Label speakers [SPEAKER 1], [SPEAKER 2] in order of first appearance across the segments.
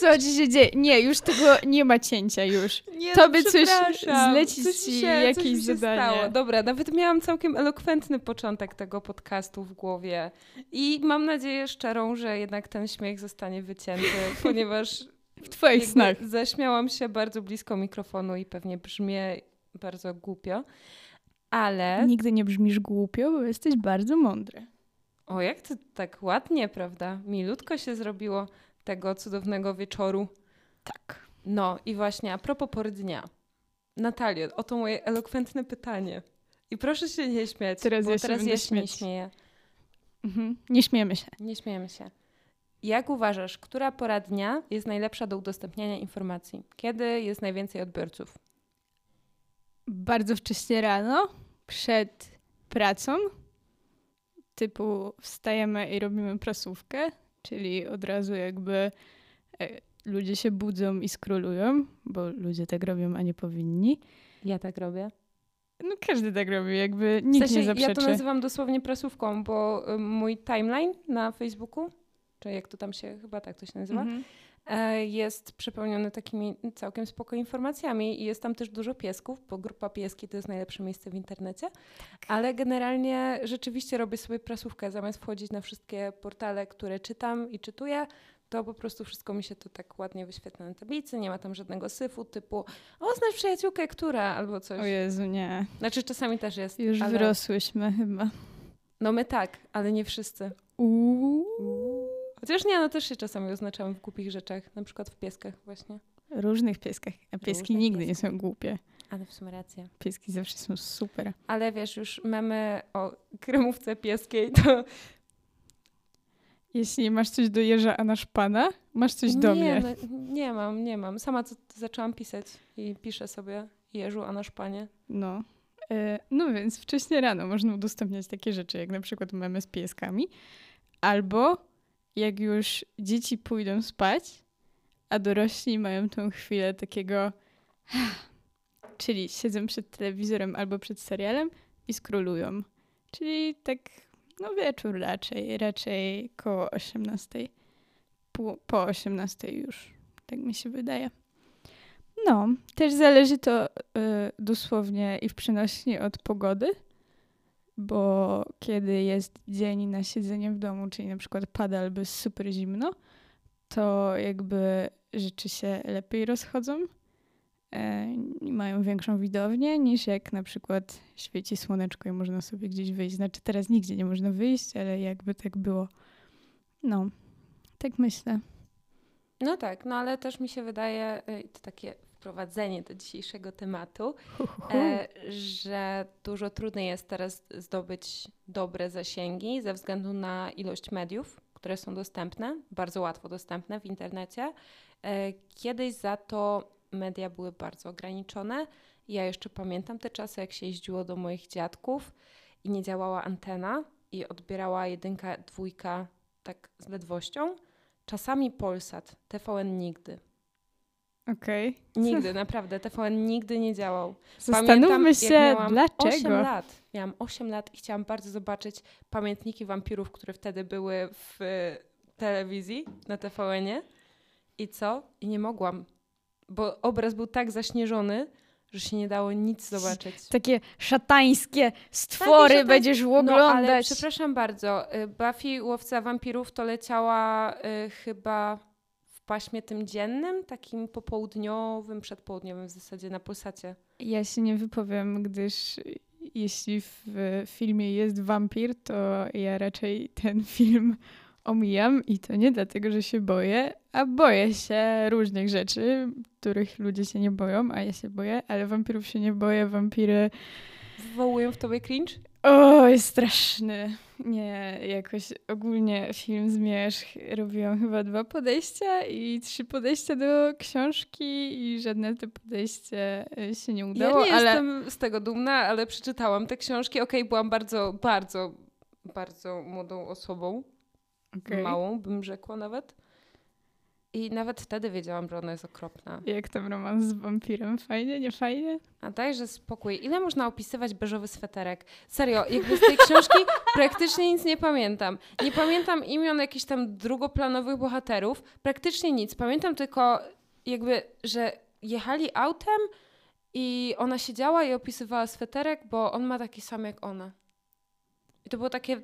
[SPEAKER 1] Co ci się dzieje? Nie, już tego nie ma cięcia już.
[SPEAKER 2] Nie,
[SPEAKER 1] To by coś zlecić
[SPEAKER 2] Coś
[SPEAKER 1] ci
[SPEAKER 2] mi
[SPEAKER 1] jakieś
[SPEAKER 2] coś się
[SPEAKER 1] zadanie.
[SPEAKER 2] Stało. Dobra, nawet miałam całkiem elokwentny początek tego podcastu w głowie. I mam nadzieję szczerą, że jednak ten śmiech zostanie wycięty, ponieważ
[SPEAKER 1] W twoich snach.
[SPEAKER 2] zaśmiałam się bardzo blisko mikrofonu i pewnie brzmię bardzo głupio. Ale...
[SPEAKER 1] Nigdy nie brzmisz głupio, bo jesteś bardzo mądry.
[SPEAKER 2] O, jak to tak ładnie, prawda? Milutko się zrobiło tego cudownego wieczoru.
[SPEAKER 1] Tak.
[SPEAKER 2] No i właśnie a propos pory dnia. Natalio, oto moje elokwentne pytanie. I proszę się nie śmiać,
[SPEAKER 1] Teraz
[SPEAKER 2] bo
[SPEAKER 1] ja
[SPEAKER 2] teraz ja się nie śmieję.
[SPEAKER 1] Mhm. Nie śmiejemy się.
[SPEAKER 2] Nie śmiejemy się. Jak uważasz, która pora dnia jest najlepsza do udostępniania informacji? Kiedy jest najwięcej odbiorców?
[SPEAKER 1] Bardzo wcześnie rano, przed pracą, typu wstajemy i robimy prasówkę, czyli od razu jakby e, ludzie się budzą i skrolują, bo ludzie tak robią, a nie powinni.
[SPEAKER 2] Ja tak robię.
[SPEAKER 1] No każdy tak robi, jakby
[SPEAKER 2] W
[SPEAKER 1] nikt
[SPEAKER 2] sensie,
[SPEAKER 1] nie
[SPEAKER 2] ja to
[SPEAKER 1] zaprzeczy.
[SPEAKER 2] nazywam dosłownie prasówką, bo y, mój timeline na Facebooku, czy jak to tam się, chyba tak to się nazywa,
[SPEAKER 1] Mhm.
[SPEAKER 2] e, jest przepełniony takimi całkiem spoko informacjami i jest tam też dużo piesków, bo grupa pieski to jest najlepsze miejsce w internecie. Ale generalnie rzeczywiście robię sobie prasówkę. Zamiast wchodzić na wszystkie portale, które czytam i czytuję, to po prostu wszystko mi się to tak ładnie wyświetla na tablicy. Nie ma tam żadnego syfu typu o, znasz przyjaciółkę, która, albo coś.
[SPEAKER 1] O Jezu, nie.
[SPEAKER 2] Znaczy czasami też jest.
[SPEAKER 1] Już
[SPEAKER 2] ale...
[SPEAKER 1] wyrosłyśmy chyba.
[SPEAKER 2] No my tak, ale nie wszyscy.
[SPEAKER 1] Uuu.
[SPEAKER 2] Chociaż nie, no też się czasami oznaczamy w głupich rzeczach, na przykład w pieskach właśnie.
[SPEAKER 1] Różnych pieskach. A pieski
[SPEAKER 2] Różnych
[SPEAKER 1] nigdy nie
[SPEAKER 2] pieskach.
[SPEAKER 1] są głupie.
[SPEAKER 2] Ale w sumie racja.
[SPEAKER 1] Pieski zawsze są super.
[SPEAKER 2] Ale wiesz, już mamy o kremówce pieskiej, to
[SPEAKER 1] Jeśli masz coś do Jerza Anaszpana, masz coś do
[SPEAKER 2] nie,
[SPEAKER 1] mnie.
[SPEAKER 2] No, nie mam, nie mam. Sama co zaczęłam pisać i piszę sobie Jeżu, a nasz panie.
[SPEAKER 1] No. E, No więc wcześnie rano można udostępniać takie rzeczy, jak na przykład memy z pieskami. Albo jak już dzieci pójdą spać, a dorośli mają tą chwilę takiego czyli siedzą przed telewizorem albo przed serialem i skrolują. Czyli tak, no wieczór raczej, raczej koło 18. Po, po 18 już, tak mi się wydaje. No, też zależy to y, dosłownie i w przenośni od pogody, bo kiedy jest dzień na siedzenie w domu, czyli na przykład pada albo jest super zimno, to jakby rzeczy się lepiej rozchodzą e, i mają większą widownię niż jak na przykład świeci słoneczko i można sobie gdzieś wyjść. Znaczy teraz nigdzie nie można wyjść, ale jakby tak było. No, tak myślę.
[SPEAKER 2] No tak, no ale też mi się wydaje, y, to takie wprowadzenie do dzisiejszego tematu, e, że dużo trudniej jest teraz zdobyć dobre zasięgi ze względu na ilość mediów, które są dostępne, bardzo łatwo dostępne w internecie. E, Kiedyś za to media były bardzo ograniczone. Ja jeszcze pamiętam te czasy, jak się jeździło do moich dziadków i nie działała antena i odbierała jedynka, dwójka tak z ledwością. Czasami Polsat, TVN nigdy.
[SPEAKER 1] Okej.
[SPEAKER 2] Nigdy, naprawdę. TVN nigdy nie działał.
[SPEAKER 1] Zastanówmy
[SPEAKER 2] jak
[SPEAKER 1] się,
[SPEAKER 2] miałam
[SPEAKER 1] dlaczego.
[SPEAKER 2] 8 lat. Miałam 8 lat i chciałam bardzo zobaczyć pamiętniki wampirów, które wtedy były w e, telewizji na TVN-ie. I co? I nie mogłam, bo obraz był tak zaśnieżony, że się nie dało nic zobaczyć.
[SPEAKER 1] Takie szatańskie stwory
[SPEAKER 2] szatańskie-
[SPEAKER 1] będziesz
[SPEAKER 2] No, ale
[SPEAKER 1] oglądać.
[SPEAKER 2] przepraszam bardzo, y, Buffy Łowca Wampirów to leciała y, chyba paśmie tym dziennym, takim popołudniowym, przedpołudniowym w zasadzie na Polsacie.
[SPEAKER 1] Ja się nie wypowiem, gdyż jeśli w filmie jest wampir, to ja raczej ten film omijam i to nie dlatego, że się boję, a boję się różnych rzeczy, których ludzie się nie boją, a ja się boję, ale wampirów się nie boję. Wampiry
[SPEAKER 2] Wywołują w tobie cringe?
[SPEAKER 1] O, jest straszny. Nie, jakoś ogólnie film Zmierzch robiłam chyba dwa podejścia i trzy podejścia do książki i żadne to podejście y, się nie udało,
[SPEAKER 2] ja nie
[SPEAKER 1] ale
[SPEAKER 2] jestem z tego dumna, ale przeczytałam te książki. Okej, byłam bardzo, bardzo, bardzo młodą osobą.
[SPEAKER 1] Okej.
[SPEAKER 2] Małą, bym rzekła nawet. I nawet wtedy wiedziałam, że ona jest okropna.
[SPEAKER 1] Jak tam romans z wampirem? Fajnie, nie fajnie?
[SPEAKER 2] A dajże spokój. Ile można opisywać beżowy sweterek? Serio, jakby z tej książki praktycznie nic nie pamiętam. Nie pamiętam imion jakichś tam drugoplanowych bohaterów. Praktycznie nic. Pamiętam tylko jakby, że jechali autem i ona siedziała i opisywała sweterek, bo on ma taki sam jak ona. I to było takie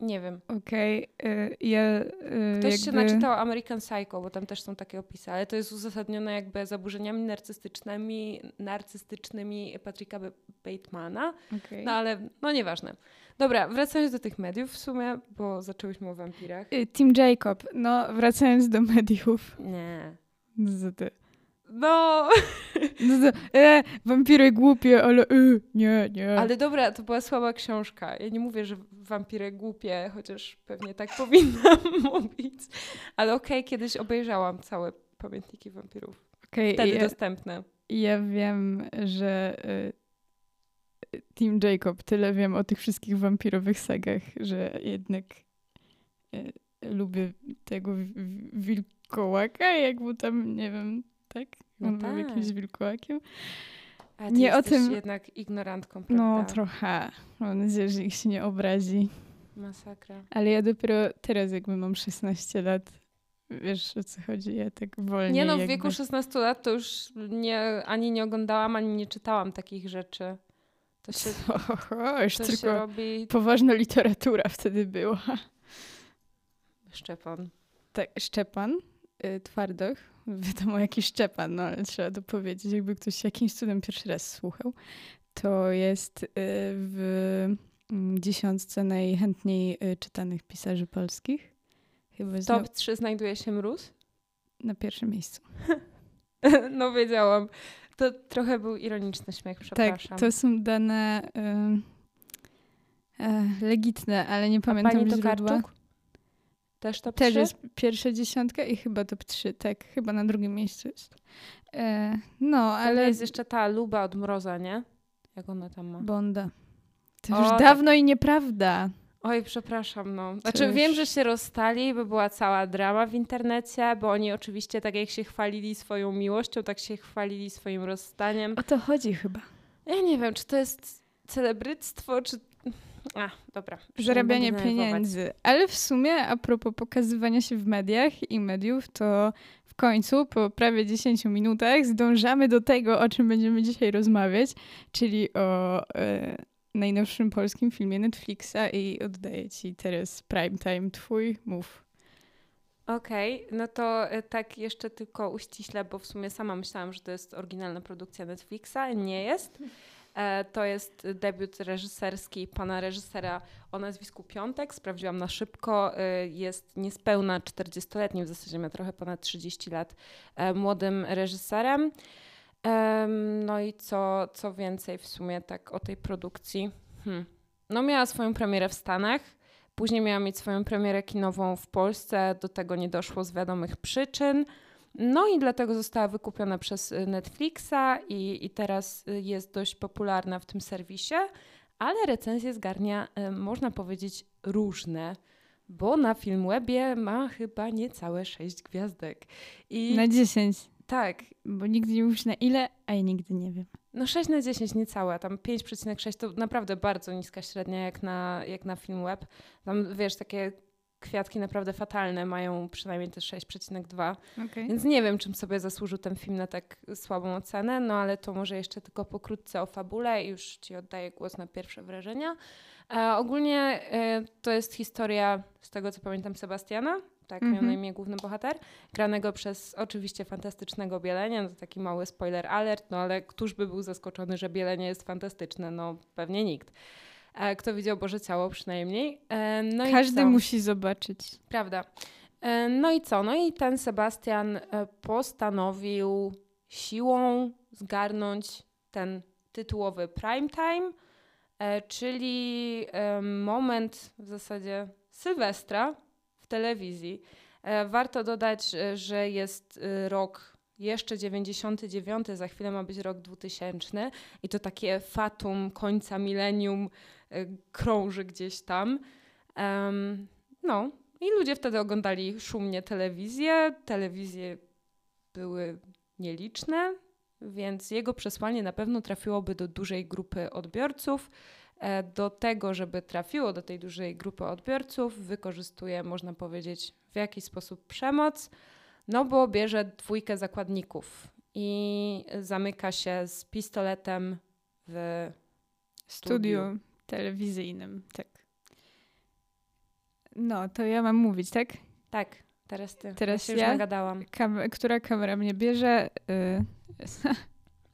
[SPEAKER 2] nie wiem.
[SPEAKER 1] Okej, okay. ja. Y,
[SPEAKER 2] Ktoś jakby... się naczytał American Psycho, bo tam też są takie opisy, ale to jest uzasadnione jakby zaburzeniami narcystycznymi, narcystycznymi Patricka Batemana. Okay. No ale no nieważne. Dobra, wracając do tych mediów w sumie, bo zaczęłyśmy o wampirach.
[SPEAKER 1] Y, Tim Jacob, no wracając do mediów.
[SPEAKER 2] Nie.
[SPEAKER 1] Ty.
[SPEAKER 2] No.
[SPEAKER 1] no to, e, wampiry głupie, ale e, nie, nie.
[SPEAKER 2] Ale dobra, to była słaba książka. Ja nie mówię, że wampiry głupie, chociaż pewnie tak powinnam mówić. Ale okej, okay, kiedyś obejrzałam całe pamiętniki wampirów. Okay, Wtedy ja, dostępne.
[SPEAKER 1] Ja wiem, że y, Team Jacob, tyle wiem o tych wszystkich wampirowych sagach, że jednak y, lubię tego wilkołaka, jak mu tam, nie wiem, tak? No On tak. był jakimś wilkołakiem.
[SPEAKER 2] A ty nie o tym. jednak ignorantką,
[SPEAKER 1] prawda? No trochę. Mam nadzieję, że ich się nie obrazi.
[SPEAKER 2] Masakra.
[SPEAKER 1] Ale ja dopiero teraz, jakby mam 16 lat, wiesz o co chodzi, ja tak wolniej.
[SPEAKER 2] Nie no, w
[SPEAKER 1] jakby...
[SPEAKER 2] wieku 16 lat to już nie, ani nie oglądałam, ani nie czytałam takich rzeczy.
[SPEAKER 1] To się, o, już to tylko się robi... poważna literatura wtedy była.
[SPEAKER 2] Szczepan.
[SPEAKER 1] Tak, Szczepan y, Twardoch wiadomo jaki Szczepan, no ale trzeba to powiedzieć, jakby ktoś jakimś cudem pierwszy raz słuchał. To jest y, w mm, dziesiątce najchętniej y, czytanych pisarzy polskich.
[SPEAKER 2] Chyba Top no... 3 znajduje się Mróz?
[SPEAKER 1] Na pierwszym miejscu.
[SPEAKER 2] no wiedziałam. To trochę był ironiczny śmiech, przepraszam.
[SPEAKER 1] Tak, to są dane y, y, legitne, ale nie pamiętam A pani źródła. Tokarczuk?
[SPEAKER 2] Też top
[SPEAKER 1] Też
[SPEAKER 2] 3?
[SPEAKER 1] jest pierwsza dziesiątka i chyba top 3, tak. Chyba na drugim miejscu jest. E, no, ale...
[SPEAKER 2] jest jeszcze ta Luba od Mroza, nie? Jak ona tam ma?
[SPEAKER 1] Bonda. To o, już dawno tak. i nieprawda.
[SPEAKER 2] Oj, przepraszam, no. Znaczy wiem, że się rozstali, bo była cała drama w internecie, bo oni oczywiście tak jak się chwalili swoją miłością, tak się chwalili swoim rozstaniem.
[SPEAKER 1] O to chodzi chyba.
[SPEAKER 2] Ja nie wiem, czy to jest celebryctwo, czy a, dobra.
[SPEAKER 1] Zarabianie pieniędzy. Ale w sumie a propos pokazywania się w mediach i mediów, to w końcu po prawie 10 minutach zdążamy do tego, o czym będziemy dzisiaj rozmawiać, czyli o e, najnowszym polskim filmie Netflixa i oddaję ci teraz prime time twój, mów.
[SPEAKER 2] Okej, okay, no to e, tak jeszcze tylko uściśle, bo w sumie sama myślałam, że to jest oryginalna produkcja Netflixa. Nie jest. E, to jest debiut reżyserski pana reżysera o nazwisku Piątek. Sprawdziłam na szybko. E, jest niespełna 40-letnim, w zasadzie ma trochę ponad 30 lat, e, młodym reżyserem. No i co, co więcej w sumie tak o tej produkcji. Hmm. No miała swoją premierę w Stanach. Później miała mieć swoją premierę kinową w Polsce. Do tego nie doszło z wiadomych przyczyn. No i dlatego została wykupiona przez y, Netflixa i, i teraz y, jest dość popularna w tym serwisie, ale recenzje zgarnia, y, można powiedzieć, różne bo na Filmwebie ma chyba niecałe 6 gwiazdek.
[SPEAKER 1] I na 10.
[SPEAKER 2] Tak.
[SPEAKER 1] Bo nigdy nie mówisz na ile, a ja nigdy nie wiem.
[SPEAKER 2] No 6 na 10 niecałe, tam 5,6 to naprawdę bardzo niska średnia jak na, jak na Filmweb. Tam wiesz, takie kwiatki naprawdę fatalne mają przynajmniej też 6,2. Okay. Więc nie wiem, czym sobie zasłużył ten film na tak słabą ocenę, no ale to może jeszcze tylko pokrótce o fabule i już ci oddaję głos na pierwsze wrażenia. E, ogólnie e, to jest historia, z tego co pamiętam, Sebastiana, tak mm -hmm. miał na imię główny bohater, granego przez oczywiście fantastycznego Bielenia, no to taki mały spoiler alert, no ale któż by był zaskoczony, że Bielenie jest fantastyczne? No pewnie nikt. E, kto widział Boże Ciało przynajmniej.
[SPEAKER 1] E, no Każdy musi zobaczyć.
[SPEAKER 2] Prawda. E, no i co? No i ten Sebastian postanowił siłą zgarnąć ten tytułowy prime time, czyli moment w zasadzie Sylwestra w telewizji. Warto dodać, że jest rok jeszcze 99, za chwilę ma być rok 2000 i to takie fatum końca milenium krąży gdzieś tam. Um, no, I ludzie wtedy oglądali szumnie telewizję. Telewizje były nieliczne, więc jego przesłanie na pewno trafiłoby do dużej grupy odbiorców. E, do tego, żeby trafiło do tej dużej grupy odbiorców, wykorzystuje, można powiedzieć, w jakiś sposób przemoc, no bo bierze dwójkę zakładników i zamyka się z pistoletem w studiu, studiu
[SPEAKER 1] telewizyjnym. Tak. No, to ja mam mówić, tak?
[SPEAKER 2] Tak, teraz ty.
[SPEAKER 1] Teraz
[SPEAKER 2] ja.
[SPEAKER 1] Się
[SPEAKER 2] ja nagadałam.
[SPEAKER 1] Kam która kamera mnie bierze?
[SPEAKER 2] Yy,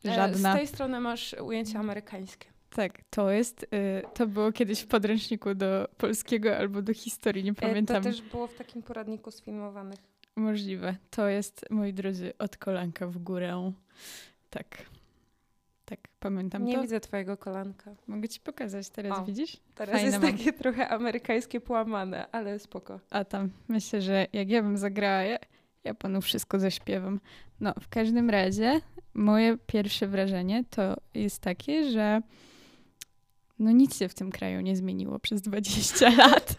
[SPEAKER 2] Żadna. Z tej strony masz ujęcie amerykańskie.
[SPEAKER 1] Tak, to jest, y, to było kiedyś w podręczniku do polskiego albo do historii, nie pamiętam.
[SPEAKER 2] To też było w takim poradniku sfilmowanych.
[SPEAKER 1] Możliwe. To jest, moi drodzy, od kolanka w górę. Tak. Tak, pamiętam
[SPEAKER 2] nie
[SPEAKER 1] to.
[SPEAKER 2] Widzę twojego kolanka.
[SPEAKER 1] Mogę ci pokazać, teraz o, widzisz?
[SPEAKER 2] Teraz Fajne jest mam. takie trochę amerykańskie połamane, ale spoko.
[SPEAKER 1] A tam, myślę, że jak ja bym zagrała, ja, ja panu wszystko zaśpiewam. No, w każdym razie moje pierwsze wrażenie to jest takie, że no nic się w tym kraju nie zmieniło przez 20 lat.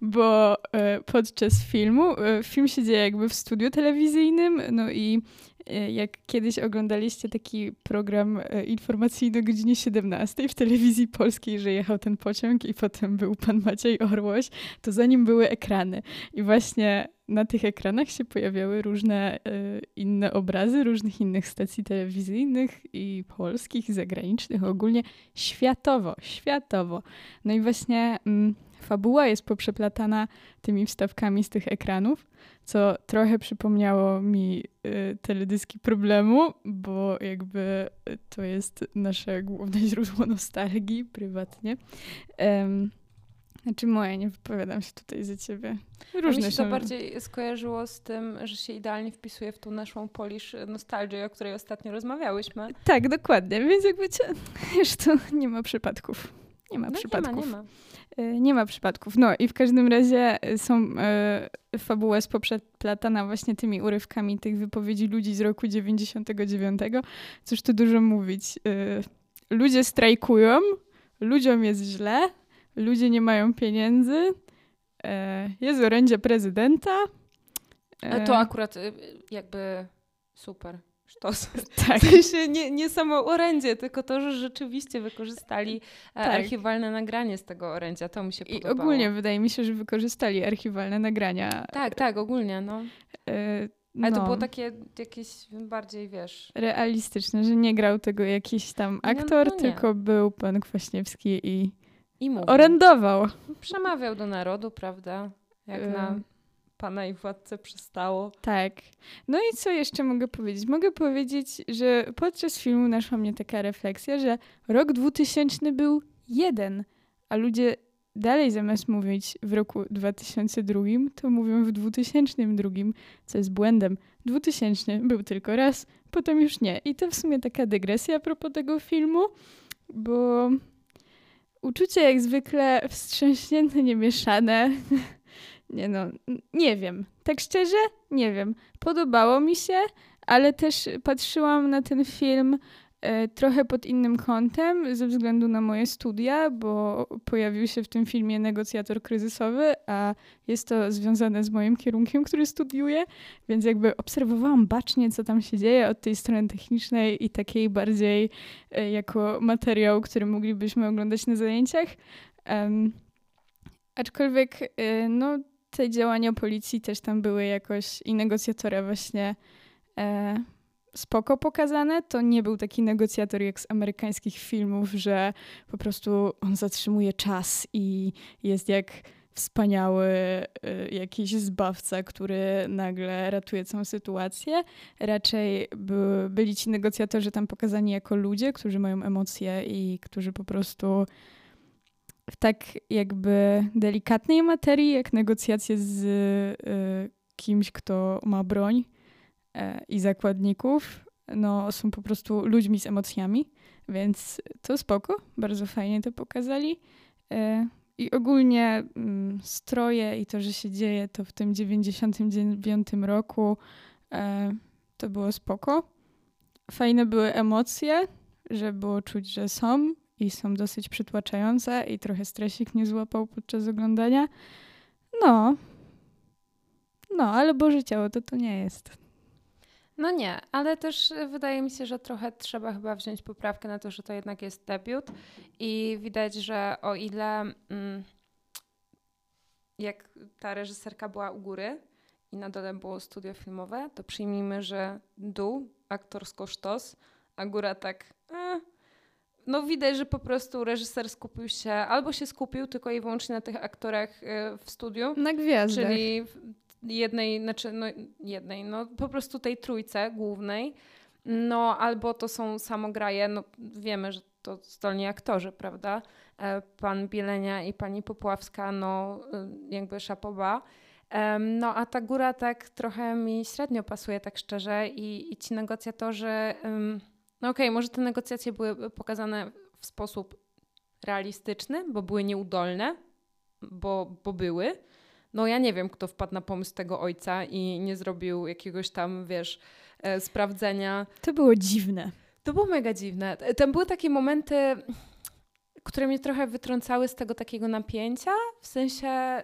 [SPEAKER 1] Bo e, podczas filmu, e, film się dzieje jakby w studiu telewizyjnym, no i jak kiedyś oglądaliście taki program informacyjny o godzinie 17 w telewizji polskiej, że jechał ten pociąg i potem był pan Maciej Orłoś, to za nim były ekrany. I właśnie na tych ekranach się pojawiały różne y, inne obrazy różnych innych stacji telewizyjnych i polskich, i zagranicznych, ogólnie światowo, światowo. No i właśnie mm, fabuła jest poprzeplatana tymi wstawkami z tych ekranów, co trochę przypomniało mi y, teledyski problemu, bo jakby to jest nasze główne źródło nostalgii prywatnie. Um, znaczy moje, nie wypowiadam się tutaj za ciebie.
[SPEAKER 2] Różne mi się to bardziej skojarzyło z tym, że się idealnie wpisuje w tą naszą Polish nostalgię, o której ostatnio rozmawiałyśmy.
[SPEAKER 1] Tak, dokładnie. Więc jakby cię, już to nie ma przypadków. Nie ma
[SPEAKER 2] no
[SPEAKER 1] przypadków.
[SPEAKER 2] Nie ma, nie
[SPEAKER 1] ma. Nie ma przypadków. No i w każdym razie są y, fabuła jest poprzeplatana właśnie tymi urywkami tych wypowiedzi ludzi z roku 99. Cóż tu dużo mówić. Y, ludzie strajkują, ludziom jest źle, ludzie nie mają pieniędzy, jest orędzie prezydenta.
[SPEAKER 2] E, to akurat y, jakby super. Sztos. Tak. W sensie nie, nie samo orędzie, tylko to, że rzeczywiście wykorzystali e, tak. archiwalne nagranie z tego orędzia. To mi się podobało.
[SPEAKER 1] I ogólnie wydaje mi się, że wykorzystali archiwalne nagrania.
[SPEAKER 2] Tak, tak, ogólnie, no. no. Ale to no. było takie jakieś bardziej, wiesz...
[SPEAKER 1] Realistyczne, że nie grał tego jakiś tam aktor, no, no tylko był pan Kwaśniewski i i mówił. Orędował.
[SPEAKER 2] Przemawiał do narodu, prawda? Jak na pana i władcę przystało.
[SPEAKER 1] Tak. No i co jeszcze mogę powiedzieć? Mogę powiedzieć, że podczas filmu naszła mnie taka refleksja, że rok 2000 był jeden, a ludzie dalej zamiast mówić w roku 2002, to mówią w 2002, co jest błędem. 2000 był tylko raz, potem już nie. I to w sumie taka dygresja a propos tego filmu, bo Uczucie jak zwykle wstrząśnięte, niemieszane. Nie no, nie wiem. Tak szczerze, nie wiem. Podobało mi się, ale też patrzyłam na ten film E, trochę pod innym kątem ze względu na moje studia, bo pojawił się w tym filmie negocjator kryzysowy, a jest to związane z moim kierunkiem, który studiuję, więc jakby obserwowałam bacznie, co tam się dzieje od tej strony technicznej i takiej bardziej e, jako materiał, który moglibyśmy oglądać na zajęciach. Um, aczkolwiek e, no, te działania policji też tam były jakoś i negocjatora właśnie spoko pokazane. To nie był taki negocjator jak z amerykańskich filmów, że po prostu on zatrzymuje czas i jest jak wspaniały y, jakiś zbawca, który nagle ratuje całą sytuację. Raczej by, byli ci negocjatorzy tam pokazani jako ludzie, którzy mają emocje i którzy po prostu w tak jakby delikatnej materii, jak negocjacje z y, kimś, kto ma broń, E, i zakładników no, są po prostu ludźmi z emocjami, więc to spoko, bardzo fajnie to pokazali. E, I ogólnie mm, stroje i to, że się dzieje to w tym 99 roku, e, to było spoko. Fajne były emocje, że było czuć, że są i są dosyć przytłaczające i trochę stresik nie złapał podczas oglądania. No. No, ale Boże Ciało to to nie jest.
[SPEAKER 2] No nie, ale też wydaje mi się, że trochę trzeba chyba wziąć poprawkę na to, że to jednak jest debiut i widać, że o ile mm, jak ta reżyserka była u góry i na dole było studio filmowe, to przyjmijmy, że dół aktorsko sztos, a góra tak eh, no widać, że po prostu reżyser skupił się, albo się skupił tylko i wyłącznie na tych aktorach e, w studiu.
[SPEAKER 1] Na gwiazdach.
[SPEAKER 2] Czyli jednej, znaczy no jednej, no po prostu tej trójce głównej. No albo to są samograje, no wiemy, że to zdolni aktorzy, prawda? E, pan Bielenia i pani Popławska, no e, jakby szapoba. No a ta góra tak trochę mi średnio pasuje, tak szczerze i, i ci negocjatorzy no okej, okay, może te negocjacje były pokazane w sposób realistyczny, bo były nieudolne, bo, bo były. No ja nie wiem, kto wpadł na pomysł tego ojca i nie zrobił jakiegoś tam, wiesz, e, sprawdzenia.
[SPEAKER 1] To było dziwne.
[SPEAKER 2] To było mega dziwne. Tam były takie momenty, które mnie trochę wytrącały z tego takiego napięcia, w sensie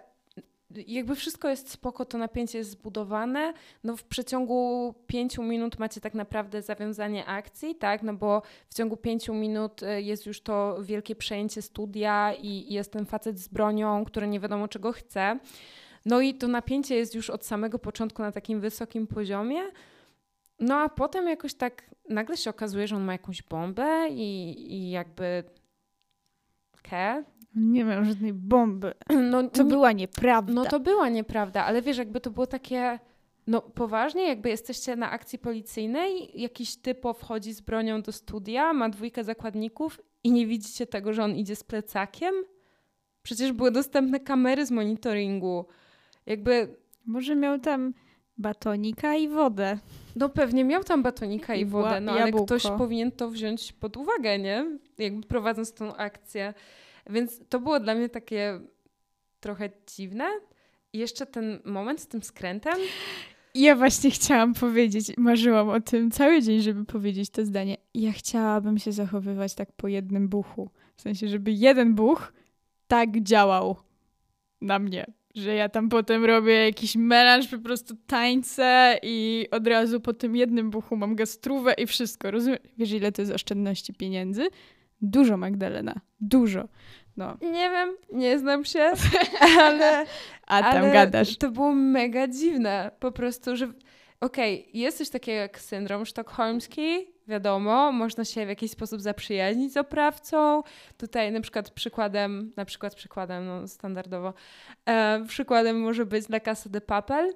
[SPEAKER 2] jakby wszystko jest spoko, to napięcie jest zbudowane. No w przeciągu pięciu minut macie tak naprawdę zawiązanie akcji, tak? No bo w ciągu pięciu minut e, jest już to wielkie przejęcie studia i jest ten facet z bronią, który nie wiadomo czego chce. No i to napięcie jest już od samego początku na takim wysokim poziomie. No a potem jakoś tak nagle się okazuje, że on ma jakąś bombę i, i jakby Ke,
[SPEAKER 1] nie miał żadnej bomby. No, to nie, była nieprawda.
[SPEAKER 2] No to była nieprawda, ale wiesz, jakby to było takie. No poważnie, jakby jesteście na akcji policyjnej, jakiś typo wchodzi z bronią do studia, ma dwójkę zakładników i nie widzicie tego, że on idzie z plecakiem? Przecież były dostępne kamery z monitoringu. Jakby...
[SPEAKER 1] Może miał tam batonika i wodę.
[SPEAKER 2] No pewnie miał tam batonika i wodę, no ale ktoś powinien to wziąć pod uwagę, nie? Jakby prowadząc tą akcję. Więc to było dla mnie takie trochę dziwne. I jeszcze ten moment z tym skrętem.
[SPEAKER 1] Ja właśnie chciałam powiedzieć, marzyłam o tym cały dzień, żeby powiedzieć to zdanie. Ja chciałabym się zachowywać tak po jednym buchu. W sensie, żeby jeden buch tak działał na mnie. Że ja tam potem robię jakiś melanż, po prostu tańce i od razu po tym jednym buchu mam gastrówę i wszystko. Rozumiesz? Wiesz, ile to jest oszczędności pieniędzy? Dużo, Magdalena. Dużo. No.
[SPEAKER 2] Nie wiem, nie znam się, ale.
[SPEAKER 1] A tam ale gadasz.
[SPEAKER 2] To było mega dziwne. Po prostu, że. Okej, okay, jest coś takiego jak syndrom sztokholmski, wiadomo, można się w jakiś sposób zaprzyjaźnić z oprawcą. Tutaj na przykład przykładem, na przykład przykładem, no standardowo, e, przykładem może być La Casa de Papel,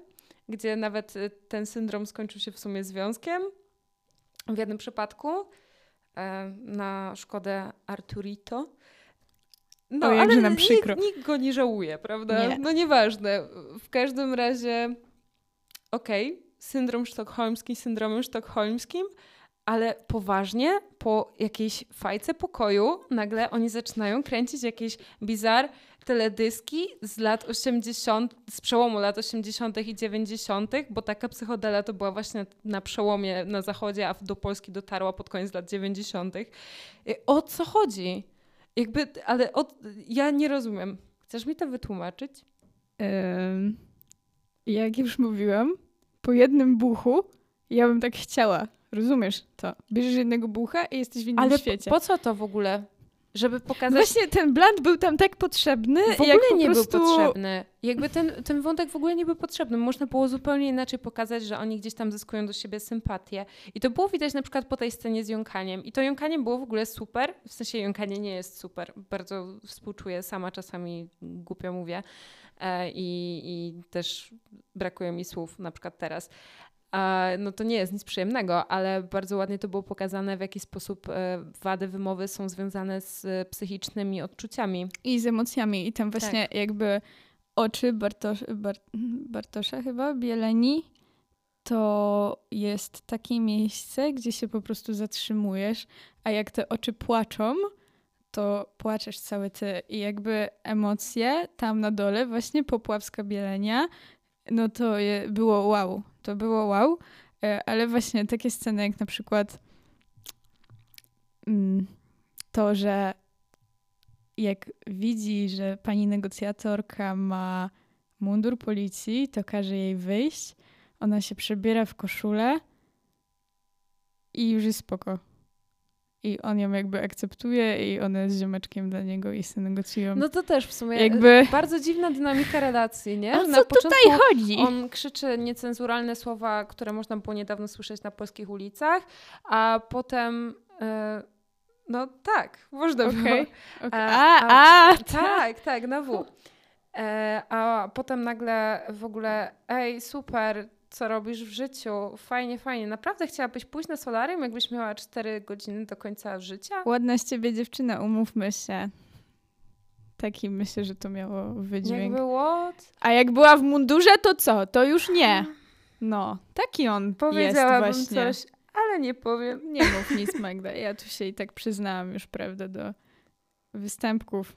[SPEAKER 2] gdzie nawet e, ten syndrom skończył się w sumie związkiem. W jednym przypadku na szkodę Arturito.
[SPEAKER 1] No, o, ale nam przykro.
[SPEAKER 2] Nikt, nikt, go nie żałuje, prawda? Nie. No nieważne. W każdym razie, okej, okay, syndrom sztokholmski syndromem sztokholmskim, ale poważnie po jakiejś fajce pokoju nagle oni zaczynają kręcić jakieś bizar teledyski z lat 80, z przełomu lat 80. i 90., bo taka psychodela to była właśnie na przełomie na zachodzie, a do Polski dotarła pod koniec lat 90. O co chodzi? Jakby, ale od, ja nie rozumiem. Chcesz mi to wytłumaczyć?
[SPEAKER 1] Um, jak już mówiłam, po jednym buchu ja bym tak chciała. Rozumiesz to? Bierzesz jednego bucha i jesteś w innym
[SPEAKER 2] ale
[SPEAKER 1] świecie.
[SPEAKER 2] Ale po co to w ogóle? Żeby pokazać...
[SPEAKER 1] Właśnie ten bland był tam tak potrzebny.
[SPEAKER 2] W ogóle nie prostu... był potrzebny. Jakby ten, ten wątek w ogóle nie był potrzebny. Można było zupełnie inaczej pokazać, że oni gdzieś tam zyskują do siebie sympatię. I to było widać na przykład po tej scenie z jąkaniem. I to jąkanie było w ogóle super. W sensie jąkanie nie jest super. Bardzo współczuję, sama czasami głupio mówię. E, I, I też brakuje mi słów, na przykład teraz no to nie jest nic przyjemnego, ale bardzo ładnie to było pokazane, w jaki sposób e, wady wymowy są związane z psychicznymi odczuciami.
[SPEAKER 1] I z emocjami. I tam właśnie tak. jakby oczy Bartosz, Bart, Bartosza chyba, Bieleni, to jest takie miejsce, gdzie się po prostu zatrzymujesz, a jak te oczy płaczą, to płaczesz cały ty i jakby emocje tam na dole, właśnie Popławska Bielenia, no to je, było wow. To było wow. E, ale właśnie takie sceny jak na przykład mm, to, że jak widzi, że pani negocjatorka ma mundur policji, to każe jej wyjść. Ona się przebiera w koszulę i już jest spoko. I on ją jakby akceptuje i ona jest ziomeczkiem dla niego i się negocjują.
[SPEAKER 2] No to też w sumie
[SPEAKER 1] Jakby-
[SPEAKER 2] bardzo dziwna dynamika relacji, nie?
[SPEAKER 1] o co tutaj chodzi?
[SPEAKER 2] On krzyczy niecenzuralne słowa, które można było niedawno słyszeć na polskich ulicach, a potem. e, no tak, można było.
[SPEAKER 1] Okej. okej.
[SPEAKER 2] A-
[SPEAKER 1] A, a, tak.
[SPEAKER 2] Tak, tak, na W. E, a potem nagle w ogóle, ej, super, co robisz w życiu? Fajnie, fajnie. Naprawdę chciałabyś pójść na solarium, jakbyś miała 4 godziny do końca życia?
[SPEAKER 1] Ładna z ciebie dziewczyna, umówmy się. Taki myślę, że to miało wydźwięk. A jak była w mundurze, to co? To już nie. No, taki on
[SPEAKER 2] Powiedziałabym
[SPEAKER 1] jest właśnie.
[SPEAKER 2] coś, ale nie powiem.
[SPEAKER 1] Nie mów nic, Magda. Ja tu się i tak przyznałam już, prawda, do występków.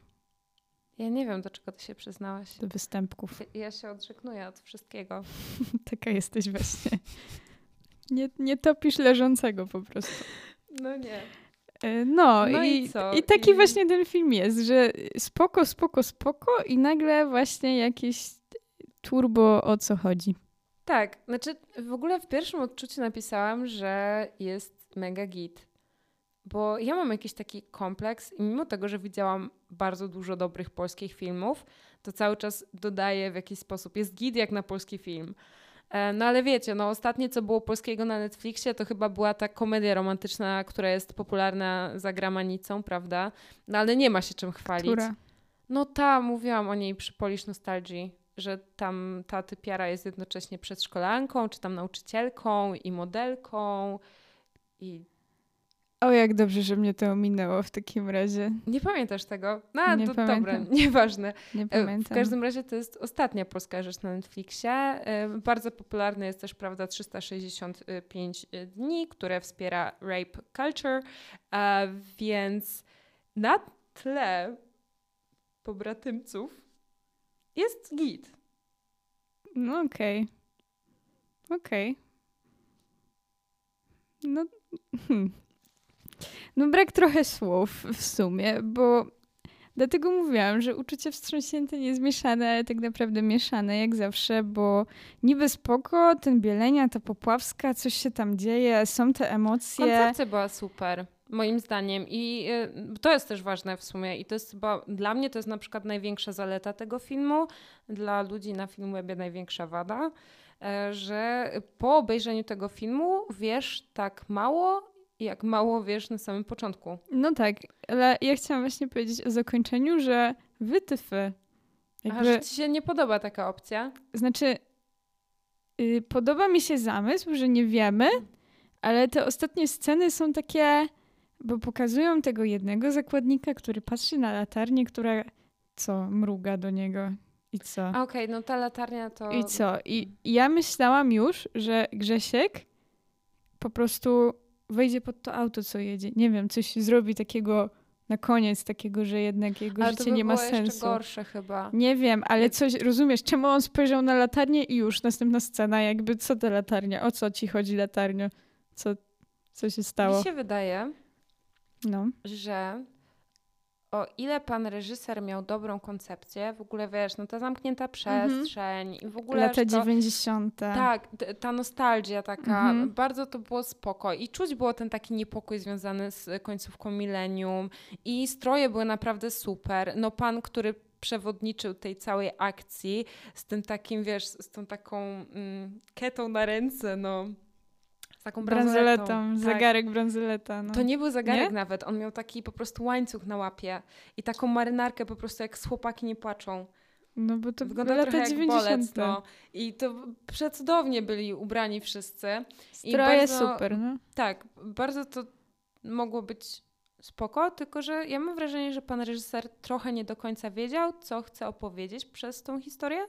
[SPEAKER 2] Ja nie wiem, do czego ty się przyznałaś.
[SPEAKER 1] Do występków.
[SPEAKER 2] Ja się odrzeknuję od wszystkiego.
[SPEAKER 1] Taka jesteś właśnie. Nie, nie topisz leżącego po prostu.
[SPEAKER 2] No nie.
[SPEAKER 1] E, No,
[SPEAKER 2] No i
[SPEAKER 1] i,
[SPEAKER 2] co?
[SPEAKER 1] i taki
[SPEAKER 2] I-
[SPEAKER 1] właśnie ten film jest, że spoko, spoko, spoko i nagle właśnie jakieś turbo o co chodzi.
[SPEAKER 2] Tak, znaczy w ogóle w pierwszym odczuciu napisałam, że jest mega git. Bo ja mam jakiś taki kompleks i mimo tego, że widziałam bardzo dużo dobrych polskich filmów, to cały czas dodaję w jakiś sposób. Jest git jak na polski film. E, No ale wiecie, no ostatnie co było polskiego na Netflixie to chyba była ta komedia romantyczna, która jest popularna za gramanicą, prawda? No ale nie ma się czym chwalić.
[SPEAKER 1] Która?
[SPEAKER 2] No ta, mówiłam o niej przy Polish Nostalgii, że tam ta typiara jest jednocześnie przedszkolanką, czy tam nauczycielką i modelką i
[SPEAKER 1] O, jak dobrze, że mnie to ominęło w takim razie.
[SPEAKER 2] nie pamiętasz tego? No,
[SPEAKER 1] Nie
[SPEAKER 2] to dobra,
[SPEAKER 1] pamiętam.
[SPEAKER 2] nieważne.
[SPEAKER 1] Nie
[SPEAKER 2] E,
[SPEAKER 1] pamiętam.
[SPEAKER 2] W każdym razie to jest ostatnia polska rzecz na Netflixie. E, Bardzo popularny jest też, prawda, 365 dni, które wspiera rape culture, więc na tle pobratymców jest git.
[SPEAKER 1] No okej. Okej. No, hmm. No brak trochę słów w sumie, bo dlatego mówiłam, że uczucie wstrząśnięte nie zmieszane, ale tak naprawdę mieszane jak zawsze, bo niby spoko, ten Bielenia, ta Popławska, coś się tam dzieje, są te emocje.
[SPEAKER 2] Koncepcja była super, moim zdaniem. I y, to jest też ważne w sumie. I to jest chyba, dla mnie to jest na przykład największa zaleta tego filmu. Dla ludzi na Filmwebie największa wada, e, że po obejrzeniu tego filmu wiesz tak mało, jak mało wiesz na samym początku.
[SPEAKER 1] No tak, ale ja chciałam właśnie powiedzieć o zakończeniu, że wytyfy.
[SPEAKER 2] A
[SPEAKER 1] Jakby...
[SPEAKER 2] że ci się nie podoba taka opcja?
[SPEAKER 1] Znaczy, y, podoba mi się zamysł, że nie wiemy, ale te ostatnie sceny są takie, bo pokazują tego jednego zakładnika, który patrzy na latarnię, która co, mruga do niego i co.
[SPEAKER 2] A okej, no ta latarnia to...
[SPEAKER 1] I co? I ja myślałam już, że Grzesiek po prostu wejdzie pod to auto, co jedzie. Nie wiem, coś zrobi takiego na koniec, takiego, że jednak jego
[SPEAKER 2] Ale to
[SPEAKER 1] życie
[SPEAKER 2] by
[SPEAKER 1] nie ma
[SPEAKER 2] było jeszcze
[SPEAKER 1] sensu.
[SPEAKER 2] gorsze chyba.
[SPEAKER 1] Nie wiem, ale coś, rozumiesz, czemu on spojrzał na latarnię i już następna scena, jakby co ta latarnia, o co ci chodzi latarnio, co, co się stało.
[SPEAKER 2] Mi się wydaje,
[SPEAKER 1] No.
[SPEAKER 2] że o ile pan reżyser miał dobrą koncepcję, w ogóle wiesz, no ta zamknięta przestrzeń i w ogóle
[SPEAKER 1] Lata
[SPEAKER 2] to,
[SPEAKER 1] 90.
[SPEAKER 2] tak, ta nostalgia taka,
[SPEAKER 1] Mhm.
[SPEAKER 2] bardzo to było spoko i czuć było ten taki niepokój związany z końcówką milenium i stroje były naprawdę super. No pan, który przewodniczył tej całej akcji z tym takim, wiesz, z tą taką mm, ketą na ręce, no taką bransoletą.
[SPEAKER 1] Bransoletą,
[SPEAKER 2] Tak.
[SPEAKER 1] zegarek bransoleta. No.
[SPEAKER 2] To nie był zegarek
[SPEAKER 1] Nie?
[SPEAKER 2] nawet, on miał taki po prostu łańcuch na łapie i taką marynarkę po prostu jak z chłopaki nie płaczą.
[SPEAKER 1] no bo to
[SPEAKER 2] Wygląda
[SPEAKER 1] lata
[SPEAKER 2] trochę jak
[SPEAKER 1] 90.
[SPEAKER 2] bolec, no. I to przecudownie byli ubrani wszyscy. I
[SPEAKER 1] Stroje
[SPEAKER 2] bardzo-
[SPEAKER 1] super, no.
[SPEAKER 2] Tak, bardzo to mogło być spoko, tylko że ja mam wrażenie, że pan reżyser trochę nie do końca wiedział, co chce opowiedzieć przez tą historię.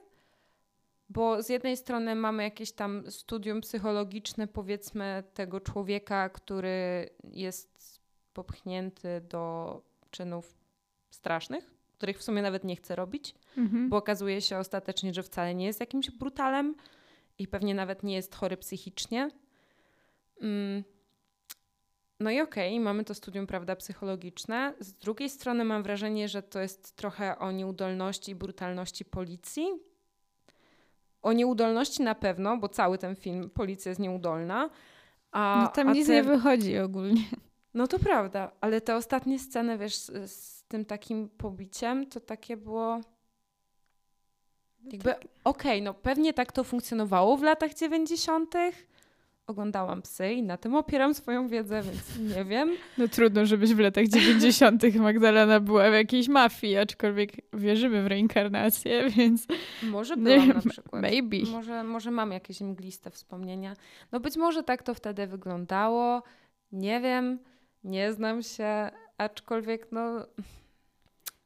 [SPEAKER 2] Bo z jednej strony mamy jakieś tam studium psychologiczne, powiedzmy, tego człowieka, który jest popchnięty do czynów strasznych, których w sumie nawet nie chce robić,
[SPEAKER 1] Mhm.
[SPEAKER 2] bo okazuje się ostatecznie, że wcale nie jest jakimś brutalem i pewnie nawet nie jest chory psychicznie. Mm. No i okej, mamy to studium, prawda, psychologiczne. Z drugiej strony mam wrażenie, że to jest trochę o nieudolności i brutalności policji. O nieudolności na pewno, bo cały ten film policja jest nieudolna. A,
[SPEAKER 1] no tam
[SPEAKER 2] a
[SPEAKER 1] nic
[SPEAKER 2] te...
[SPEAKER 1] nie wychodzi ogólnie.
[SPEAKER 2] No to prawda, ale te ostatnie sceny, wiesz, z, z tym takim pobiciem, to takie było... Jakby, okej, okay, no pewnie tak to funkcjonowało w latach 90., oglądałam psy i na tym opieram swoją wiedzę, więc nie wiem.
[SPEAKER 1] No trudno, żebyś w latach 90. Magdalena była w jakiejś mafii, aczkolwiek wierzymy w reinkarnację, więc...
[SPEAKER 2] Może byłam na przykład.
[SPEAKER 1] Maybe.
[SPEAKER 2] Może, może mam jakieś mgliste wspomnienia. No być może tak to wtedy wyglądało. Nie wiem, nie znam się, aczkolwiek no...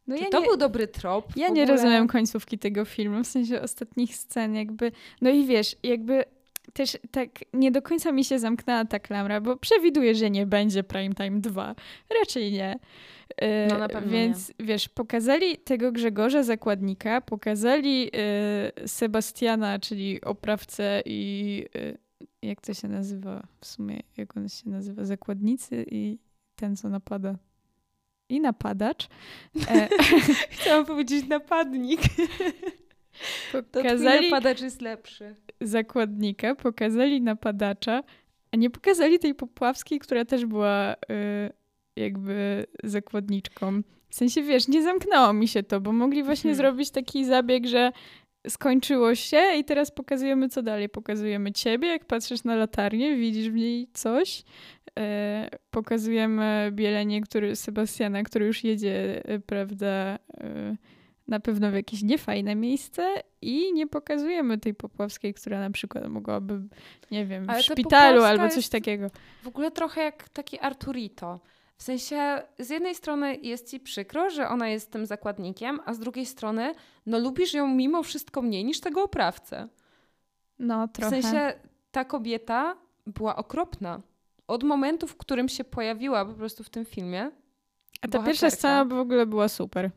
[SPEAKER 2] No ja to nie, był dobry trop?
[SPEAKER 1] Ja nie rozumiem końcówki tego filmu, w sensie ostatnich scen jakby... No i wiesz, jakby też tak nie do końca mi się zamknęła ta klamra, bo przewiduję, że nie będzie Prime Time 2. Raczej nie.
[SPEAKER 2] E, no na pewno
[SPEAKER 1] Więc
[SPEAKER 2] nie.
[SPEAKER 1] wiesz, pokazali tego Grzegorza Zakładnika, pokazali y, Sebastiana, czyli oprawcę i y, jak to się nazywa w sumie, jak on się nazywa? Zakładnicy i ten, co napada. I napadacz.
[SPEAKER 2] E, Chciałam powiedzieć napadnik. Pokazali... To napadacz jest lepszy
[SPEAKER 1] zakładnika, pokazali napadacza, a nie pokazali tej Popławskiej, która też była y, jakby zakładniczką. W sensie, wiesz, nie zamknęło mi się to, bo mogli właśnie hmm. zrobić taki zabieg, że skończyło się i teraz pokazujemy co dalej. Pokazujemy ciebie, jak patrzysz na latarnię, widzisz w niej coś. E, pokazujemy Bielenie, który, Sebastiana, który już jedzie, e, prawda, e, na pewno w jakieś niefajne miejsce i nie pokazujemy tej Popławskiej, która na przykład mogłaby, nie wiem, w szpitalu albo coś takiego.
[SPEAKER 2] W ogóle trochę jak taki Arturito. W sensie, z jednej strony jest ci przykro, że ona jest tym zakładnikiem, a z drugiej strony, no lubisz ją mimo wszystko mniej niż tego oprawcę.
[SPEAKER 1] No, trochę.
[SPEAKER 2] W sensie, ta kobieta była okropna. Od momentu, w którym się pojawiła po prostu w tym filmie. A
[SPEAKER 1] ta bohaterka, pierwsza scena w ogóle była super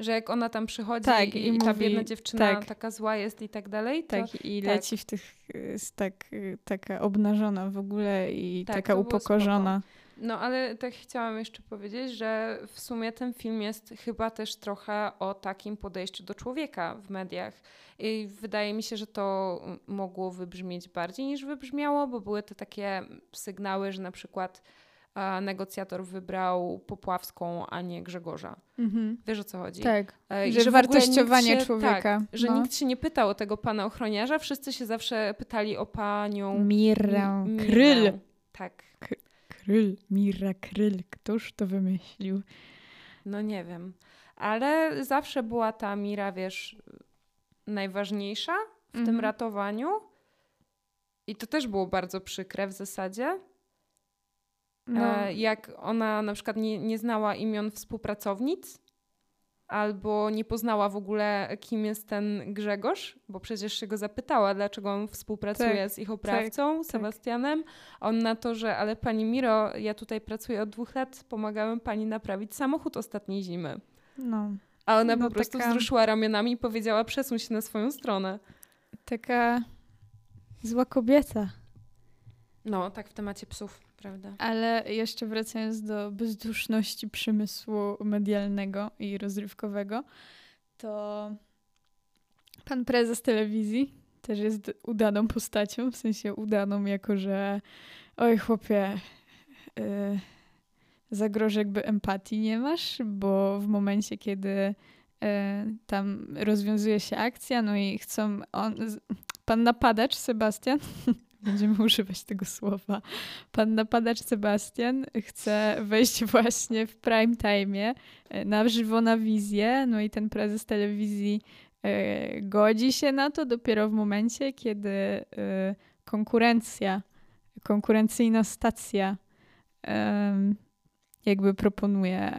[SPEAKER 2] że jak ona tam przychodzi tak, i, i mówi, ta biedna dziewczyna tak, taka zła jest i tak dalej. To,
[SPEAKER 1] tak, i tak. leci w tych, tak, taka obnażona w ogóle i tak, taka upokorzona.
[SPEAKER 2] No ale tak chciałam jeszcze powiedzieć, że w sumie ten film jest chyba też trochę o takim podejściu do człowieka w mediach. I wydaje mi się, że to mogło wybrzmieć bardziej niż wybrzmiało, bo były te takie sygnały, że na przykład negocjator wybrał Popławską, a nie Grzegorza. Mhm. Wiesz o co chodzi?
[SPEAKER 1] Tak, e, że, że wartościowanie się, człowieka. Tak,
[SPEAKER 2] że no. nikt się nie pytał o tego pana ochroniarza, wszyscy się zawsze pytali o panią...
[SPEAKER 1] Mirę Kryl.
[SPEAKER 2] Tak.
[SPEAKER 1] K Kryl, Mira Kryl. Któż to wymyślił?
[SPEAKER 2] No nie wiem. Ale zawsze była ta Mira, wiesz, najważniejsza w mhm. tym ratowaniu. I to też było bardzo przykre w zasadzie. No. E, jak ona na przykład nie, nie znała imion współpracownic, albo nie poznała w ogóle, kim jest ten Grzegorz, bo przecież się go zapytała, dlaczego on współpracuje tak, z ich oprawcą, tak, Sebastianem. Tak. On na to, że ale pani Miro, ja tutaj pracuję od dwóch lat, pomagałem pani naprawić samochód ostatniej zimy.
[SPEAKER 1] No.
[SPEAKER 2] A ona no, po prostu taka... wzruszyła ramionami i powiedziała, przesuń się na swoją stronę.
[SPEAKER 1] Taka zła kobieta.
[SPEAKER 2] No, tak w temacie psów. Prawda.
[SPEAKER 1] Ale jeszcze wracając do bezduszności przemysłu medialnego i rozrywkowego, to pan prezes telewizji też jest udaną postacią, w sensie udaną, jako że oj chłopie, yy, jakby empatii nie masz, bo w momencie, kiedy yy, tam rozwiązuje się akcja, no i chcą on, pan napadacz Sebastian Będziemy używać tego słowa. Pan napadacz Sebastian chce wejść właśnie w prime time e, na żywo na wizję, no i ten prezes telewizji e, godzi się na to dopiero w momencie, kiedy e, konkurencja, konkurencyjna stacja jakby proponuje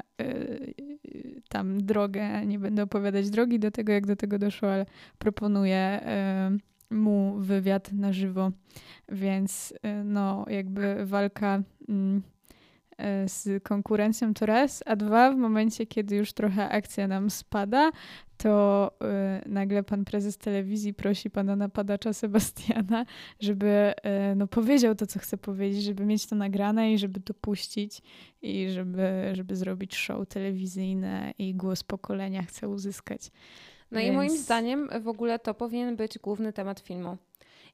[SPEAKER 1] tam drogę, nie będę opowiadać drogi do tego, jak do tego doszło, ale proponuje mu wywiad na żywo, więc y, no jakby walka mm, y, z konkurencją to raz, a dwa w momencie, kiedy już trochę akcja nam spada, to y, nagle pan prezes telewizji prosi pana napadacza Sebastiana, żeby no, powiedział to, co chce powiedzieć, żeby mieć to nagrane i żeby to puścić i żeby, żeby zrobić show telewizyjne i głos pokolenia chce uzyskać.
[SPEAKER 2] No i moim zdaniem w ogóle to powinien być główny temat filmu.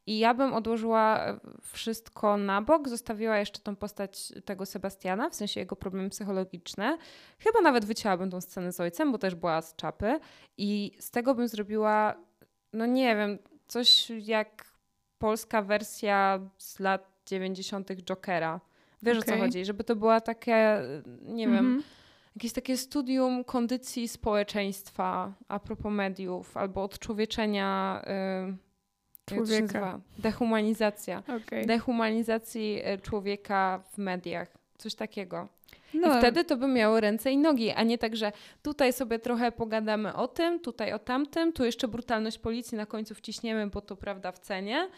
[SPEAKER 2] I ja bym odłożyła wszystko na bok, zostawiła jeszcze tą postać tego Sebastiana, w sensie jego problemy psychologiczne. Chyba nawet wycięłabym tą scenę z ojcem, bo też była z czapy. I z tego bym zrobiła, no nie wiem, coś jak polska wersja z lat 90. Jokera. Wiesz okay. o co chodzi? Żeby to była takie, nie wiem, mm -hmm. Jakieś takie studium kondycji społeczeństwa a propos mediów albo odczłowieczenia. Yy,
[SPEAKER 1] człowieka.
[SPEAKER 2] Dehumanizacja. Okay. Dehumanizacji e, człowieka w mediach. Coś takiego.
[SPEAKER 1] No.
[SPEAKER 2] I wtedy to by miało ręce i nogi, a nie tak, że tutaj sobie trochę pogadamy o tym, tutaj o tamtym, tu jeszcze brutalność policji na końcu wciśniemy, bo to prawda w cenie.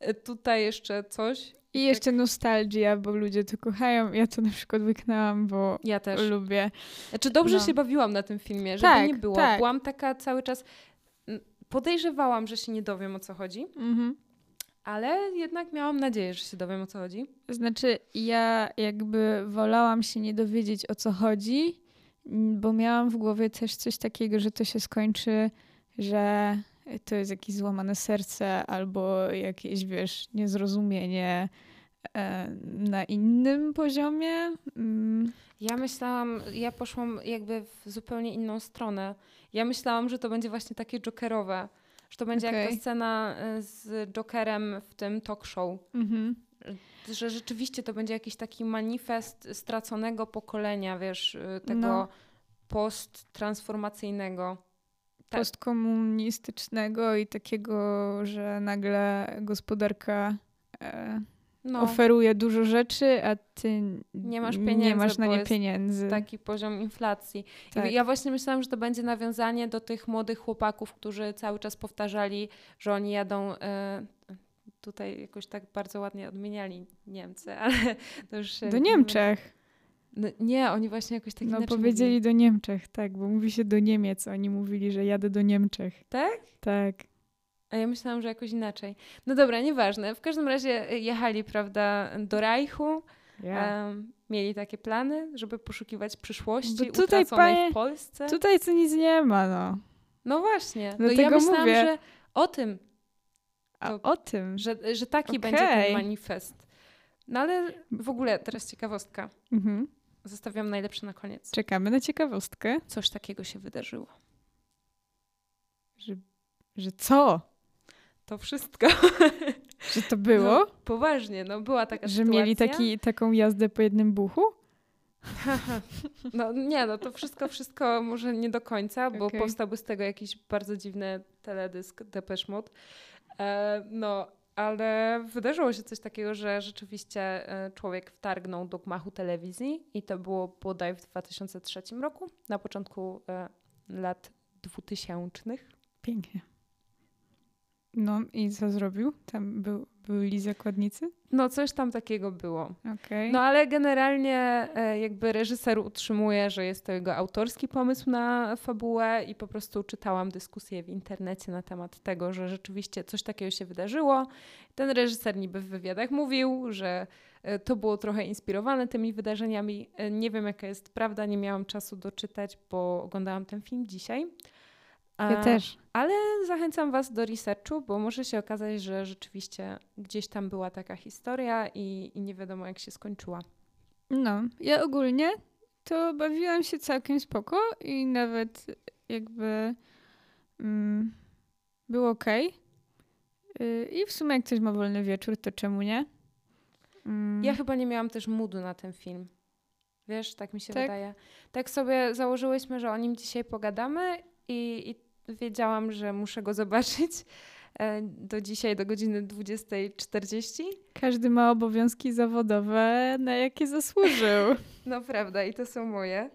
[SPEAKER 2] E, tutaj jeszcze coś.
[SPEAKER 1] I jeszcze nostalgia, bo ludzie to kochają. Ja to na przykład wyknęłam, bo
[SPEAKER 2] ja też
[SPEAKER 1] lubię.
[SPEAKER 2] Znaczy dobrze no. się bawiłam na tym filmie, żeby tak, nie było. Tak. Byłam taka cały czas podejrzewałam, że się nie dowiem o co chodzi.
[SPEAKER 1] Mhm.
[SPEAKER 2] Ale jednak miałam nadzieję, że się dowiem o co chodzi.
[SPEAKER 1] Znaczy, ja jakby wolałam się nie dowiedzieć o co chodzi, bo miałam w głowie też coś takiego, że to się skończy, że to jest jakieś złamane serce albo jakieś, wiesz, niezrozumienie e, na innym poziomie. Mm.
[SPEAKER 2] Ja myślałam, ja poszłam jakby w zupełnie inną stronę. Ja myślałam, że to będzie właśnie takie jokerowe, że to będzie okay. jak ta scena y, z Jokerem w tym talk show.
[SPEAKER 1] Mhm.
[SPEAKER 2] Że rzeczywiście to będzie jakiś taki manifest straconego pokolenia, wiesz, y, tego no. post-transformacyjnego.
[SPEAKER 1] Tak. Postkomunistycznego i takiego, że nagle gospodarka e, no. oferuje dużo rzeczy, a ty nie masz, pieniędzy, nie masz na nie pieniędzy.
[SPEAKER 2] Taki poziom inflacji. Tak. ja właśnie myślałam, że to będzie nawiązanie do tych młodych chłopaków, którzy cały czas powtarzali, że oni jadą. Y tutaj jakoś tak bardzo ładnie odmieniali Niemcy, ale to już.
[SPEAKER 1] Do Niemczech.
[SPEAKER 2] No, nie, oni właśnie jakoś tak
[SPEAKER 1] No powiedzieli do Niemczech, tak, bo mówi się do Niemiec. Oni mówili, że jadę do Niemczech.
[SPEAKER 2] Tak?
[SPEAKER 1] Tak.
[SPEAKER 2] A ja myślałam, że jakoś inaczej. No dobra, nieważne. W każdym razie jechali, prawda, do Reichu. Yeah. Um, mieli takie plany, żeby poszukiwać przyszłości Bo tutaj, utraconej panie, w Polsce.
[SPEAKER 1] Tutaj co nic nie ma, no.
[SPEAKER 2] No właśnie. No ja myślałam, mówię. że o tym.
[SPEAKER 1] To, A o tym?
[SPEAKER 2] Że, że taki okay. będzie ten manifest. No ale w ogóle teraz ciekawostka.
[SPEAKER 1] Mhm.
[SPEAKER 2] Zostawiam najlepsze na koniec.
[SPEAKER 1] Czekamy na ciekawostkę.
[SPEAKER 2] Coś takiego się wydarzyło.
[SPEAKER 1] Że, że co?
[SPEAKER 2] To wszystko.
[SPEAKER 1] Że to było?
[SPEAKER 2] No, poważnie, no była taka
[SPEAKER 1] Że
[SPEAKER 2] sytuacja.
[SPEAKER 1] mieli taki, taką jazdę po jednym buchu?
[SPEAKER 2] no nie, no to wszystko, wszystko może nie do końca, bo okay. powstałby z tego jakiś bardzo dziwny teledysk Depeche Mode. E, no, ale wydarzyło się coś takiego, że rzeczywiście e, człowiek wtargnął do gmachu telewizji i to było bodaj w 2003 roku, na początku e, lat 2000.
[SPEAKER 1] Pięknie. No i co zrobił? Tam był, byli zakładnicy?
[SPEAKER 2] No coś tam takiego było.
[SPEAKER 1] Okay.
[SPEAKER 2] No ale generalnie e, jakby reżyser utrzymuje, że jest to jego autorski pomysł na fabułę i po prostu czytałam dyskusję w internecie na temat tego, że rzeczywiście coś takiego się wydarzyło. Ten reżyser niby w wywiadach mówił, że e, to było trochę inspirowane tymi wydarzeniami. E, nie wiem jaka jest prawda, nie miałam czasu doczytać, bo oglądałam ten film dzisiaj.
[SPEAKER 1] Ja też.
[SPEAKER 2] Ale zachęcam Was do researchu, bo może się okazać, że rzeczywiście gdzieś tam była taka historia i, i nie wiadomo, jak się skończyła.
[SPEAKER 1] No, ja ogólnie to bawiłam się całkiem spoko i nawet jakby mm, było ok. Yy, I w sumie, jak ktoś ma wolny wieczór, to czemu nie?
[SPEAKER 2] Mm. Ja chyba nie miałam też moodu na ten film. Wiesz, tak mi się tak? wydaje. Tak sobie założyłyśmy, że o nim dzisiaj pogadamy i, i wiedziałam, że muszę go zobaczyć e, do dzisiaj, do godziny 20.40.
[SPEAKER 1] Każdy ma obowiązki zawodowe, na jakie zasłużył.
[SPEAKER 2] No prawda, i to są moje.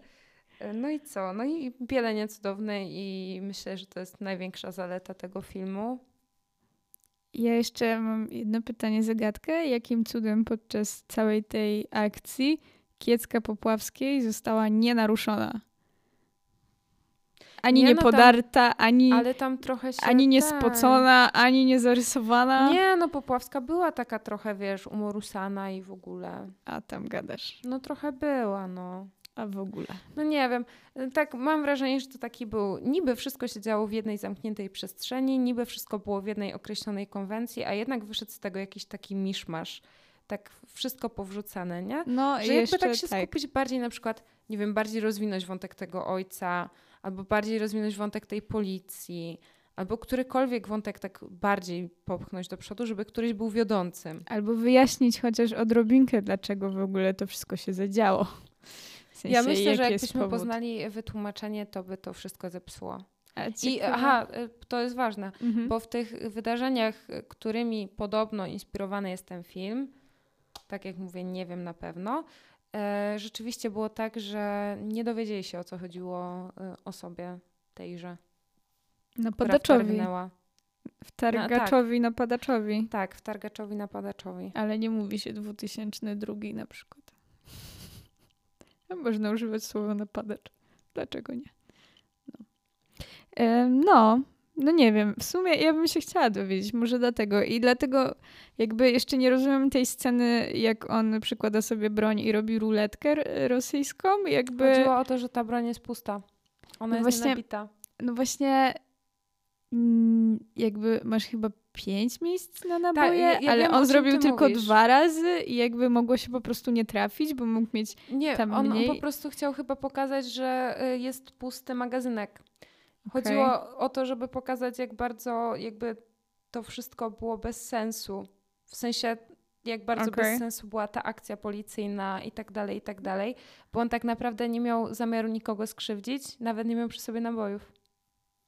[SPEAKER 2] E, no i co? No i bielenie cudowne i myślę, że to jest największa zaleta tego filmu.
[SPEAKER 1] Ja jeszcze mam jedno pytanie, zagadkę. Jakim cudem podczas całej tej akcji Kiecka Popławskiej została nienaruszona? Ani nie, nie no podarta, tam, ani,
[SPEAKER 2] ale tam trochę się
[SPEAKER 1] ani nie spocona, ani nie zarysowana.
[SPEAKER 2] Nie, no Popławska była taka trochę, wiesz, umorusana i w ogóle.
[SPEAKER 1] A tam gadasz.
[SPEAKER 2] No trochę była, no.
[SPEAKER 1] A w ogóle.
[SPEAKER 2] No nie wiem. Tak mam wrażenie, że to taki był. Niby wszystko się działo w jednej zamkniętej przestrzeni, niby wszystko było w jednej określonej konwencji, a jednak wyszedł z tego jakiś taki miszmasz. Tak wszystko powrzucane, nie?
[SPEAKER 1] No
[SPEAKER 2] Że jakby tak się skupić bardziej na przykład, nie wiem, bardziej rozwinąć wątek tego ojca, albo bardziej rozwinąć wątek tej policji, albo którykolwiek wątek tak bardziej popchnąć do przodu, żeby któryś był wiodącym.
[SPEAKER 1] Albo wyjaśnić chociaż odrobinkę, dlaczego w ogóle to wszystko się zadziało. W sensie,
[SPEAKER 2] ja myślę, że jakbyśmy
[SPEAKER 1] powód.
[SPEAKER 2] poznali wytłumaczenie, to by to wszystko zepsuło.
[SPEAKER 1] A
[SPEAKER 2] I aha, y, to jest ważne,
[SPEAKER 1] Mhm.
[SPEAKER 2] bo w tych wydarzeniach, którymi podobno inspirowany jest ten film, tak jak mówię, nie wiem na pewno, e, rzeczywiście było tak, że nie dowiedzieli się o co chodziło y, osobie tejże, która
[SPEAKER 1] Napadaczowi.
[SPEAKER 2] wtargnęła.
[SPEAKER 1] W targaczowi, napadaczowi.
[SPEAKER 2] Tak, w targaczowi napadaczowi.
[SPEAKER 1] Ale nie mówi się 2002 na przykład. A Można używać słowa napadacz. Dlaczego nie? No. Em, no, no nie wiem. W sumie ja bym się chciała dowiedzieć, może dlatego. I dlatego jakby jeszcze nie rozumiem tej sceny, jak on przykłada sobie broń i robi ruletkę rosyjską. Jakby,
[SPEAKER 2] Chodziło o to, że ta broń jest pusta. Ona
[SPEAKER 1] No
[SPEAKER 2] jest
[SPEAKER 1] właśnie- no właśnie mm, jakby masz chyba pięć miejsc na naboje,
[SPEAKER 2] Tak, ja- ja
[SPEAKER 1] ale
[SPEAKER 2] wiem,
[SPEAKER 1] on zrobił
[SPEAKER 2] ty
[SPEAKER 1] tylko
[SPEAKER 2] mówisz.
[SPEAKER 1] dwa razy i jakby mogło się po prostu nie trafić, bo mógł mieć
[SPEAKER 2] Nie,
[SPEAKER 1] tam
[SPEAKER 2] on, on
[SPEAKER 1] mniej-
[SPEAKER 2] po prostu chciał chyba pokazać, że y, jest pusty magazynek. Chodziło o to, żeby pokazać, jak bardzo jakby to wszystko było bez sensu. W sensie, jak bardzo
[SPEAKER 1] Okej.
[SPEAKER 2] bez sensu była ta akcja policyjna i tak dalej, i tak dalej. Bo on tak naprawdę nie miał zamiaru nikogo skrzywdzić, nawet nie miał przy sobie nabojów.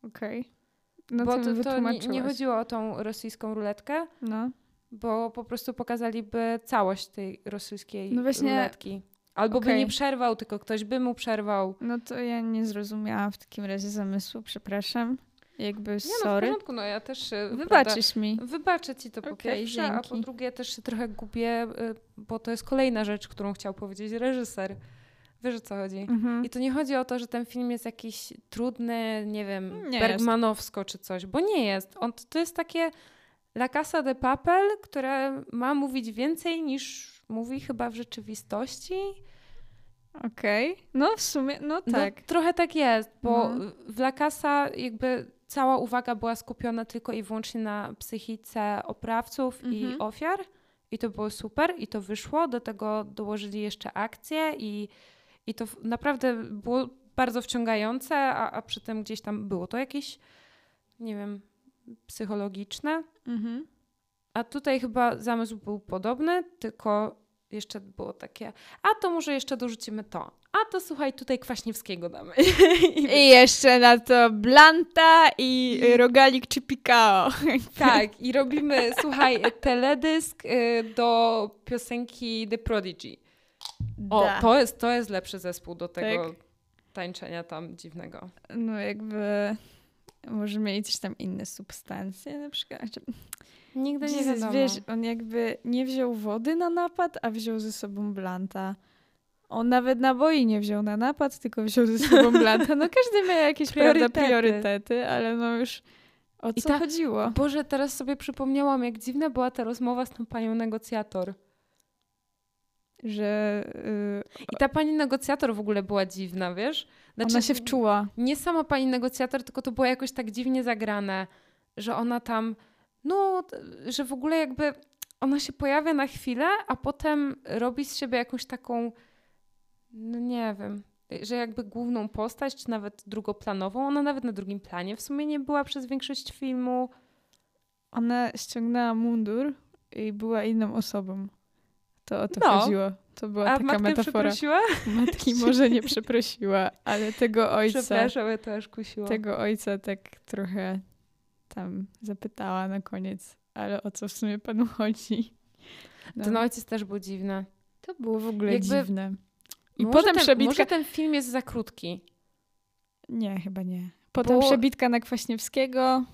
[SPEAKER 1] Okej. No
[SPEAKER 2] bo
[SPEAKER 1] to,
[SPEAKER 2] to, nie, nie chodziło o tą rosyjską ruletkę,
[SPEAKER 1] No.
[SPEAKER 2] bo po prostu pokazaliby całość tej rosyjskiej
[SPEAKER 1] No właśnie-
[SPEAKER 2] ruletki. Albo by
[SPEAKER 1] Okej.
[SPEAKER 2] nie przerwał, tylko ktoś by mu przerwał.
[SPEAKER 1] no to ja nie zrozumiałam w takim razie zamysłu, przepraszam. Jakby
[SPEAKER 2] Nie no, w
[SPEAKER 1] sorry.
[SPEAKER 2] porządku, no ja też... prawda,
[SPEAKER 1] Wybaczysz mi.
[SPEAKER 2] Wybaczę ci to po
[SPEAKER 1] Okej,
[SPEAKER 2] pierwsze, a po
[SPEAKER 1] dzięki.
[SPEAKER 2] drugie też się trochę gubię, y, bo to jest kolejna rzecz, którą chciał powiedzieć reżyser. Wiesz o co chodzi?
[SPEAKER 1] Mhm.
[SPEAKER 2] I to nie chodzi o to, że ten film jest jakiś trudny, nie wiem,
[SPEAKER 1] Nie jest.
[SPEAKER 2] Bergmanowsko czy coś, bo nie jest. On, to jest takie La Casa de Papel, które ma mówić więcej niż mówi chyba w rzeczywistości.
[SPEAKER 1] Okej. No w sumie, no tak.
[SPEAKER 2] No, trochę tak jest, bo
[SPEAKER 1] No.
[SPEAKER 2] w La Casa jakby cała uwaga była skupiona tylko i wyłącznie na psychice oprawców i
[SPEAKER 1] Mhm.
[SPEAKER 2] ofiar. I to było super i to wyszło. Do tego dołożyli jeszcze akcje i, i to naprawdę było bardzo wciągające, a, a przy tym gdzieś tam było to jakieś, nie wiem, psychologiczne.
[SPEAKER 1] Mhm.
[SPEAKER 2] A tutaj chyba zamysł był podobny, tylko jeszcze było takie, a to może jeszcze dorzucimy to. A to słuchaj, tutaj Kwaśniewskiego damy.
[SPEAKER 1] I jeszcze na to Blanta i rogalik czy pikao.
[SPEAKER 2] tak, i robimy, słuchaj, teledysk y, do piosenki The Prodigy. O, to jest, to jest lepszy zespół do tego
[SPEAKER 1] Tak.
[SPEAKER 2] tańczenia tam dziwnego.
[SPEAKER 1] No jakby może mieli też tam inne substancje na przykład. Znaczy,
[SPEAKER 2] Nigdy nie wiadomo.
[SPEAKER 1] wiesz, on jakby nie wziął wody na napad, a wziął ze sobą blanta. On nawet naboi nie wziął na napad, tylko wziął ze sobą blanta. No każdy miał jakieś prawda,
[SPEAKER 2] Priorytety.
[SPEAKER 1] priorytety, ale no już o
[SPEAKER 2] I
[SPEAKER 1] co
[SPEAKER 2] ta-
[SPEAKER 1] chodziło?
[SPEAKER 2] Boże, teraz sobie przypomniałam, jak dziwna była ta rozmowa z tą panią negocjator.
[SPEAKER 1] Że y,
[SPEAKER 2] I ta pani negocjator w ogóle była dziwna, wiesz? Znaczy,
[SPEAKER 1] ona się wczuła.
[SPEAKER 2] nie sama pani negocjator, tylko to było jakoś tak dziwnie zagrane, że ona tam, no, że w ogóle jakby ona się pojawia na chwilę, a potem robi z siebie jakąś taką, no nie wiem, że jakby główną postać, czy nawet drugoplanową. Ona nawet na drugim planie w sumie nie była przez większość filmu.
[SPEAKER 1] Ona ściągnęła mundur i była inną osobą. To o to
[SPEAKER 2] No.
[SPEAKER 1] chodziło. To była
[SPEAKER 2] A
[SPEAKER 1] taka metafora.
[SPEAKER 2] przeprosiła?
[SPEAKER 1] Matki może nie przeprosiła, ale tego ojca,
[SPEAKER 2] Przepraszam, ja to aż kusiło.
[SPEAKER 1] tego ojca tak trochę tam zapytała na koniec, ale o co w sumie panu chodzi? No.
[SPEAKER 2] Ten ojciec też był dziwny.
[SPEAKER 1] To było w ogóle
[SPEAKER 2] Jakby-
[SPEAKER 1] dziwne. I
[SPEAKER 2] Może
[SPEAKER 1] potem
[SPEAKER 2] ten,
[SPEAKER 1] przebitka...
[SPEAKER 2] Może ten film jest za krótki.
[SPEAKER 1] Nie, chyba nie. Potem
[SPEAKER 2] Bo-
[SPEAKER 1] przebitka na Kwaśniewskiego.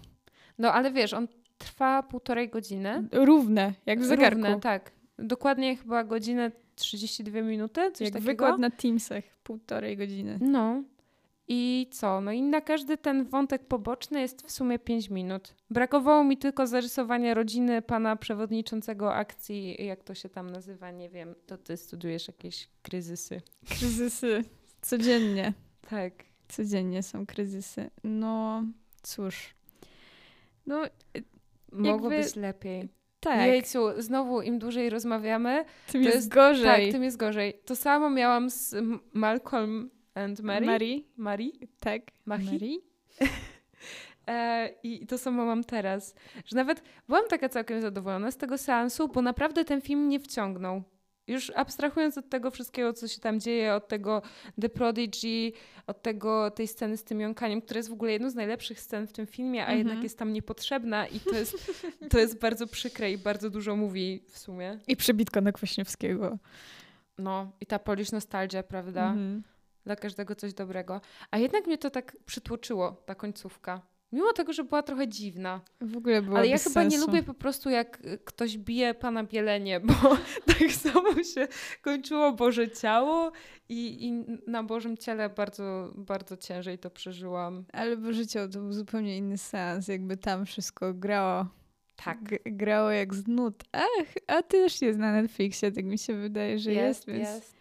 [SPEAKER 2] No ale wiesz, on trwa półtorej godziny.
[SPEAKER 1] Równe, jak w zegarku.
[SPEAKER 2] Równe, tak. Dokładnie chyba godzinę 32 minuty, coś
[SPEAKER 1] jak
[SPEAKER 2] takiego.
[SPEAKER 1] wykład na Teamsach. Półtorej godziny.
[SPEAKER 2] No. I co? No i na każdy ten wątek poboczny jest w sumie 5 minut. Brakowało mi tylko zarysowania rodziny pana przewodniczącego akcji, jak to się tam nazywa, nie wiem. To ty studiujesz jakieś kryzysy.
[SPEAKER 1] Kryzysy. Codziennie.
[SPEAKER 2] Tak.
[SPEAKER 1] Codziennie są kryzysy. No, cóż. No,
[SPEAKER 2] Mogło
[SPEAKER 1] Jakby-
[SPEAKER 2] być lepiej.
[SPEAKER 1] Tak.
[SPEAKER 2] Jejciu, znowu im dłużej rozmawiamy,
[SPEAKER 1] tym jest,
[SPEAKER 2] jest-
[SPEAKER 1] gorzej.
[SPEAKER 2] tak, tym jest gorzej. To samo miałam z Malcolm and Mary.
[SPEAKER 1] Mary?
[SPEAKER 2] Mary?
[SPEAKER 1] Tak.
[SPEAKER 2] Machi?
[SPEAKER 1] Mary?
[SPEAKER 2] E, I to samo mam teraz. Że nawet byłam taka całkiem zadowolona z tego seansu, bo naprawdę ten film nie wciągnął. Już abstrahując od tego wszystkiego, co się tam dzieje, od tego The Prodigy, od tego, tej sceny z tym jąkaniem, która jest w ogóle jedną z najlepszych scen w tym filmie, a
[SPEAKER 1] Mhm.
[SPEAKER 2] jednak jest tam niepotrzebna i to jest, to jest bardzo przykre i bardzo dużo mówi w sumie.
[SPEAKER 1] I przebitka na Kwaśniewskiego.
[SPEAKER 2] No i ta Polish nostalgia, prawda?
[SPEAKER 1] Mhm.
[SPEAKER 2] Dla każdego coś dobrego. A jednak mnie to tak przytłoczyło, ta końcówka. Mimo tego, że była trochę dziwna.
[SPEAKER 1] W ogóle było
[SPEAKER 2] Ale ja chyba nie
[SPEAKER 1] sensu.
[SPEAKER 2] lubię po prostu, jak y, ktoś bije pana Bielenie, bo tak samo się kończyło Boże Ciało i, i na Bożym Ciele bardzo, bardzo ciężej to przeżyłam.
[SPEAKER 1] Ale Boże Ciało to był zupełnie inny seans. Jakby tam wszystko grało.
[SPEAKER 2] Tak.
[SPEAKER 1] G- grało jak z nut. Ach, a też jest na Netflixie, tak mi się wydaje, że jest, więc...
[SPEAKER 2] jest.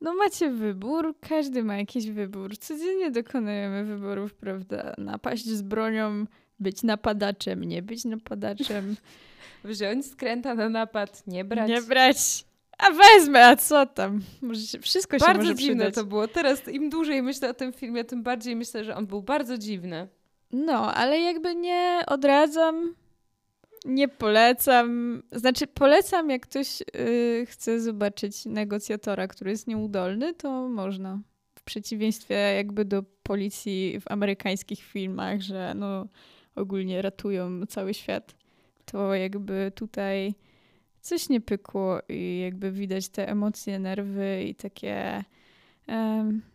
[SPEAKER 1] No macie wybór, każdy ma jakiś wybór. Codziennie dokonujemy wyborów, prawda? Napaść z bronią, być napadaczem, nie być napadaczem.
[SPEAKER 2] Wziąć skręta na napad, nie brać.
[SPEAKER 1] Nie brać. A wezmę, a co tam? Może się, wszystko się
[SPEAKER 2] bardzo
[SPEAKER 1] może
[SPEAKER 2] dziwne
[SPEAKER 1] przydać.
[SPEAKER 2] to było. Teraz im dłużej myślę o tym filmie, tym bardziej myślę, że on był bardzo dziwny.
[SPEAKER 1] No, ale jakby nie odradzam, nie polecam. Znaczy, polecam, jak ktoś y, chce zobaczyć negocjatora, który jest nieudolny, to można. W przeciwieństwie jakby do policji w amerykańskich filmach, że no ogólnie ratują cały świat, to jakby tutaj coś nie pykło i jakby widać te emocje, nerwy i takie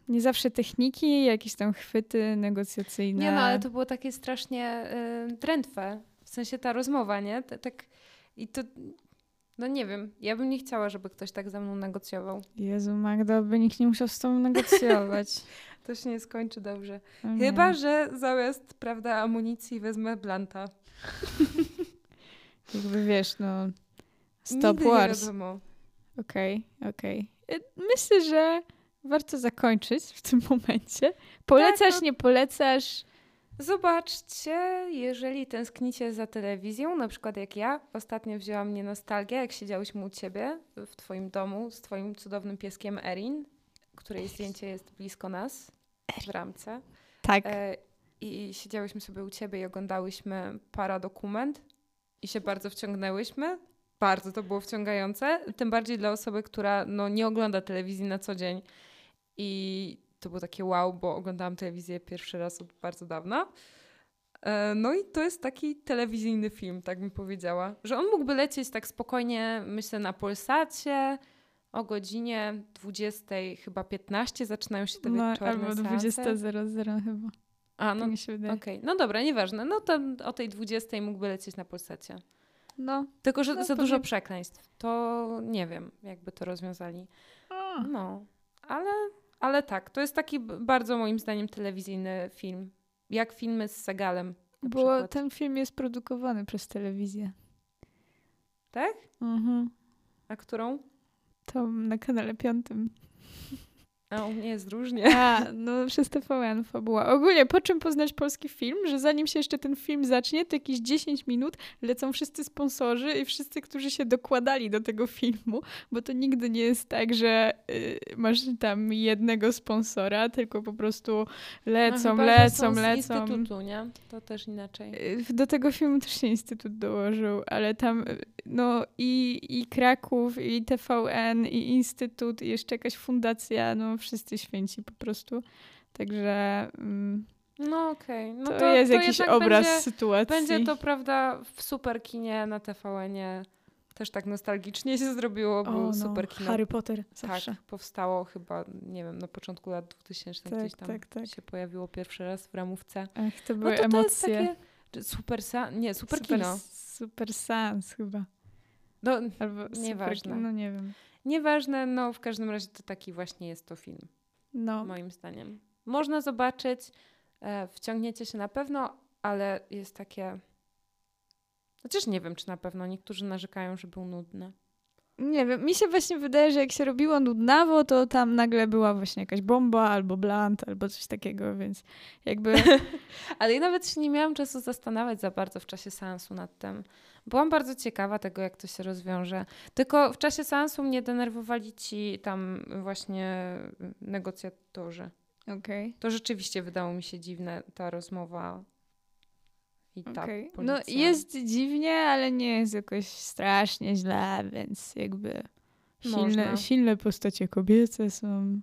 [SPEAKER 1] nie zawsze techniki, jakieś tam chwyty negocjacyjne.
[SPEAKER 2] Nie no, ale to było takie strasznie y. W sensie ta rozmowa, nie? T- tak i to no nie wiem, ja bym nie chciała, żeby ktoś tak ze mną negocjował.
[SPEAKER 1] Jezu, Magda, by nikt nie musiał z tobą negocjować.
[SPEAKER 2] To się nie skończy dobrze.
[SPEAKER 1] Nie.
[SPEAKER 2] Chyba, że zamiast, prawda, amunicji wezmę blanta.
[SPEAKER 1] Jakby wiesz, no... Stop
[SPEAKER 2] Nigdy
[SPEAKER 1] Wars. Okej, okej. Y, Myślę, że warto zakończyć w tym momencie. Polecasz,
[SPEAKER 2] no-
[SPEAKER 1] nie polecasz?
[SPEAKER 2] Zobaczcie, jeżeli tęsknicie za telewizją, na przykład jak ja, ostatnio wzięła mnie nostalgia, jak siedziałyśmy u ciebie w twoim domu z twoim cudownym pieskiem Erin, której zdjęcie jest blisko nas w ramce.
[SPEAKER 1] Tak.
[SPEAKER 2] E, I siedziałyśmy sobie u ciebie i oglądałyśmy paradokument i się bardzo wciągnęłyśmy. Bardzo to było wciągające, tym bardziej dla osoby, która no, nie ogląda telewizji na co dzień. I to było takie wow, bo oglądałam telewizję pierwszy raz od bardzo dawna. E, No i to jest taki telewizyjny film, tak bym powiedziała. Że on mógłby lecieć tak spokojnie, myślę, na Polsacie o godzinie 20, chyba 15 zaczynają się te
[SPEAKER 1] No,
[SPEAKER 2] wieczorne
[SPEAKER 1] albo
[SPEAKER 2] seanse.
[SPEAKER 1] 20.00 chyba.
[SPEAKER 2] A,
[SPEAKER 1] No, wydaje.
[SPEAKER 2] okej. No dobra, nieważne. No to o tej 20 mógłby lecieć na Polsacie.
[SPEAKER 1] No.
[SPEAKER 2] Tylko, że
[SPEAKER 1] No,
[SPEAKER 2] za dużo przekleństw. To nie wiem, jakby to rozwiązali.
[SPEAKER 1] A,
[SPEAKER 2] No, ale, ale tak, to jest taki bardzo moim zdaniem telewizyjny film. Jak filmy z Segalem.
[SPEAKER 1] Bo
[SPEAKER 2] przykład.
[SPEAKER 1] ten film jest produkowany przez telewizję.
[SPEAKER 2] Tak?
[SPEAKER 1] Mhm.
[SPEAKER 2] A którą?
[SPEAKER 1] To na kanale piątym.
[SPEAKER 2] A u mnie jest różnie.
[SPEAKER 1] A, no przez TVN fabuła. Ogólnie, po czym poznać polski film? Że zanim się jeszcze ten film zacznie, to jakieś 10 minut lecą wszyscy sponsorzy i wszyscy, którzy się dokładali do tego filmu, bo to nigdy nie jest tak, że y, masz tam jednego sponsora, tylko po prostu lecą,
[SPEAKER 2] No,
[SPEAKER 1] lecą, lecą.
[SPEAKER 2] Instytutu, nie? To też inaczej.
[SPEAKER 1] Y, Do tego filmu też się Instytut dołożył, ale tam y, no i, i Kraków, i TVN, i Instytut, i jeszcze jakaś fundacja, no wszyscy święci po prostu. Także mm,
[SPEAKER 2] No okej. No
[SPEAKER 1] to,
[SPEAKER 2] to,
[SPEAKER 1] jest
[SPEAKER 2] to
[SPEAKER 1] jakiś obraz
[SPEAKER 2] Będzie,
[SPEAKER 1] sytuacji.
[SPEAKER 2] będzie to, prawda, w super kinie na TVN-ie też tak nostalgicznie się zrobiło,
[SPEAKER 1] o,
[SPEAKER 2] był
[SPEAKER 1] no,
[SPEAKER 2] super kino.
[SPEAKER 1] Harry Potter zawsze.
[SPEAKER 2] Tak, powstało chyba, nie wiem, na początku lat 2000
[SPEAKER 1] Tak,
[SPEAKER 2] gdzieś tam
[SPEAKER 1] tak, tak.
[SPEAKER 2] się pojawiło pierwszy raz w ramówce.
[SPEAKER 1] Ach, to
[SPEAKER 2] No
[SPEAKER 1] były
[SPEAKER 2] to to
[SPEAKER 1] emocje.
[SPEAKER 2] takie super, sa- nie, super,
[SPEAKER 1] super,
[SPEAKER 2] kino.
[SPEAKER 1] super Sans chyba.
[SPEAKER 2] No,
[SPEAKER 1] Albo super,
[SPEAKER 2] Nieważne.
[SPEAKER 1] No nie wiem.
[SPEAKER 2] Nieważne, no w każdym razie to taki właśnie jest to film,
[SPEAKER 1] No,
[SPEAKER 2] moim zdaniem. Można zobaczyć, e, wciągniecie się na pewno, ale jest takie... Chociaż nie wiem, czy na pewno. Niektórzy narzekają, że był nudny.
[SPEAKER 1] Nie wiem, mi się właśnie wydaje, że jak się robiło nudnawo, to tam nagle była właśnie jakaś bomba albo blunt albo coś takiego, więc jakby...
[SPEAKER 2] Ale ja nawet się nie miałam czasu zastanawiać za bardzo w czasie seansu nad tym. Byłam bardzo ciekawa tego, jak to się rozwiąże. Tylko w czasie seansu mnie denerwowali ci tam właśnie negocjatorzy.
[SPEAKER 1] Okay.
[SPEAKER 2] To rzeczywiście wydało mi się dziwne, ta rozmowa i ta okay.
[SPEAKER 1] No jest dziwnie, ale nie jest jakoś strasznie źle, więc jakby silne, silne postacie kobiece są.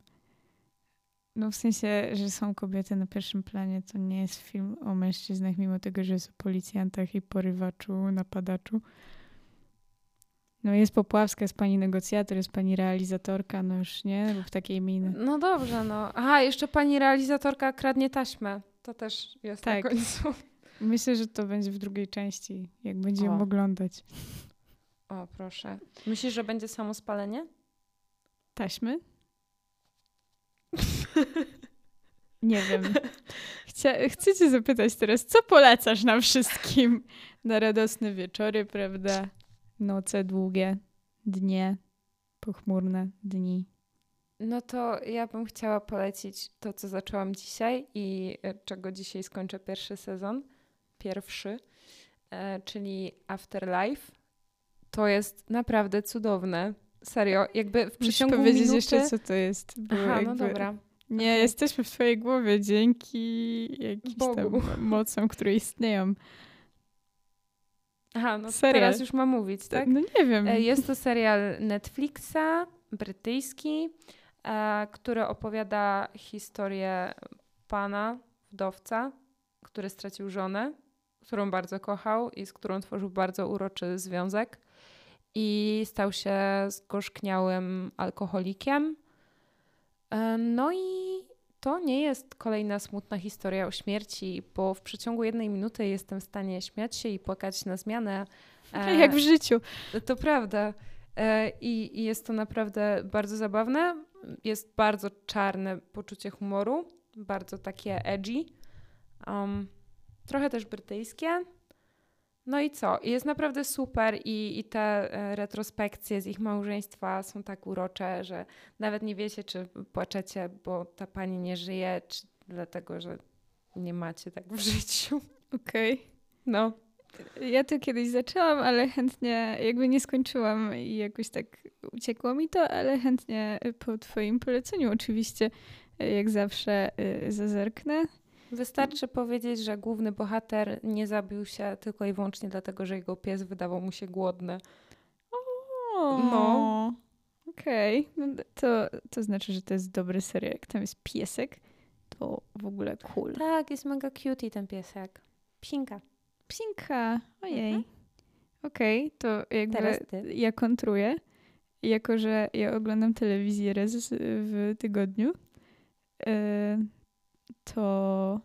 [SPEAKER 1] No w sensie, że są kobiety na pierwszym planie, to nie jest film o mężczyznach, mimo tego, że jest o policjantach i porywaczu, napadaczu. No jest Popławska, jest pani negocjator, jest pani realizatorka, no już nie, w takiej miny.
[SPEAKER 2] No dobrze, no. Aha, jeszcze pani realizatorka kradnie taśmę. To też jest tak. na końcu.
[SPEAKER 1] Myślę, że to będzie w drugiej części, jak będziemy o. oglądać.
[SPEAKER 2] O, proszę. Myślisz, że będzie samo spalenie?
[SPEAKER 1] Taśmy? Nie wiem. Chcia, chcę cię zapytać teraz, co polecasz nam wszystkim na radosne wieczory, prawda? Noce długie, dnie, pochmurne dni.
[SPEAKER 2] No to ja bym chciała polecić to, co zaczęłam dzisiaj i e, czego dzisiaj skończę pierwszy sezon pierwszy, e, czyli Afterlife. To jest naprawdę cudowne. Serio, jakby w przeciągu
[SPEAKER 1] Musisz powiedzieć
[SPEAKER 2] minuty...
[SPEAKER 1] jeszcze, co to jest.
[SPEAKER 2] Aha, no dobra.
[SPEAKER 1] Nie, okay. jesteśmy w twojej głowie dzięki jakimś Bogu. tam mocom, które istnieją.
[SPEAKER 2] Aha, no serial. teraz już mam mówić, tak?
[SPEAKER 1] No nie wiem.
[SPEAKER 2] E, jest to serial Netflixa, brytyjski, e, który opowiada historię pana, wdowca, który stracił żonę którą bardzo kochał i z którą tworzył bardzo uroczy związek. I stał się zgorzkniałym alkoholikiem. E, no i to nie jest kolejna smutna historia o śmierci, bo w przeciągu jednej minuty jestem w stanie śmiać się i płakać na zmianę.
[SPEAKER 1] E, Jak w życiu.
[SPEAKER 2] To prawda. E, I, I, jest to naprawdę bardzo zabawne. Jest bardzo czarne poczucie humoru, bardzo takie edgy. Um, trochę też brytyjskie. No i co? Jest naprawdę super i, i te e, retrospekcje z ich małżeństwa są tak urocze, że nawet nie wiecie, czy płaczecie, bo ta pani nie żyje, czy dlatego, że nie macie tak w życiu.
[SPEAKER 1] Okej. Okay.
[SPEAKER 2] No.
[SPEAKER 1] Ja to kiedyś zaczęłam, ale chętnie, jakby nie skończyłam i jakoś tak uciekło mi to, ale chętnie po Twoim poleceniu oczywiście, jak zawsze, y, zazerknę.
[SPEAKER 2] Wystarczy powiedzieć, że główny bohater nie zabił się tylko i wyłącznie dlatego, że jego pies wydawał mu się głodny.
[SPEAKER 1] O, no. Okej. Okay. No, to, to znaczy, że to jest dobry serial. Jak tam jest piesek, to w ogóle cool.
[SPEAKER 2] Tak, jest mega cutie ten piesek. Psinka.
[SPEAKER 1] Psinka. Ojej. Mhm. Okej, okay, to jakby ja kontruję. Jako, że ja oglądam telewizję raz w tygodniu, yy, to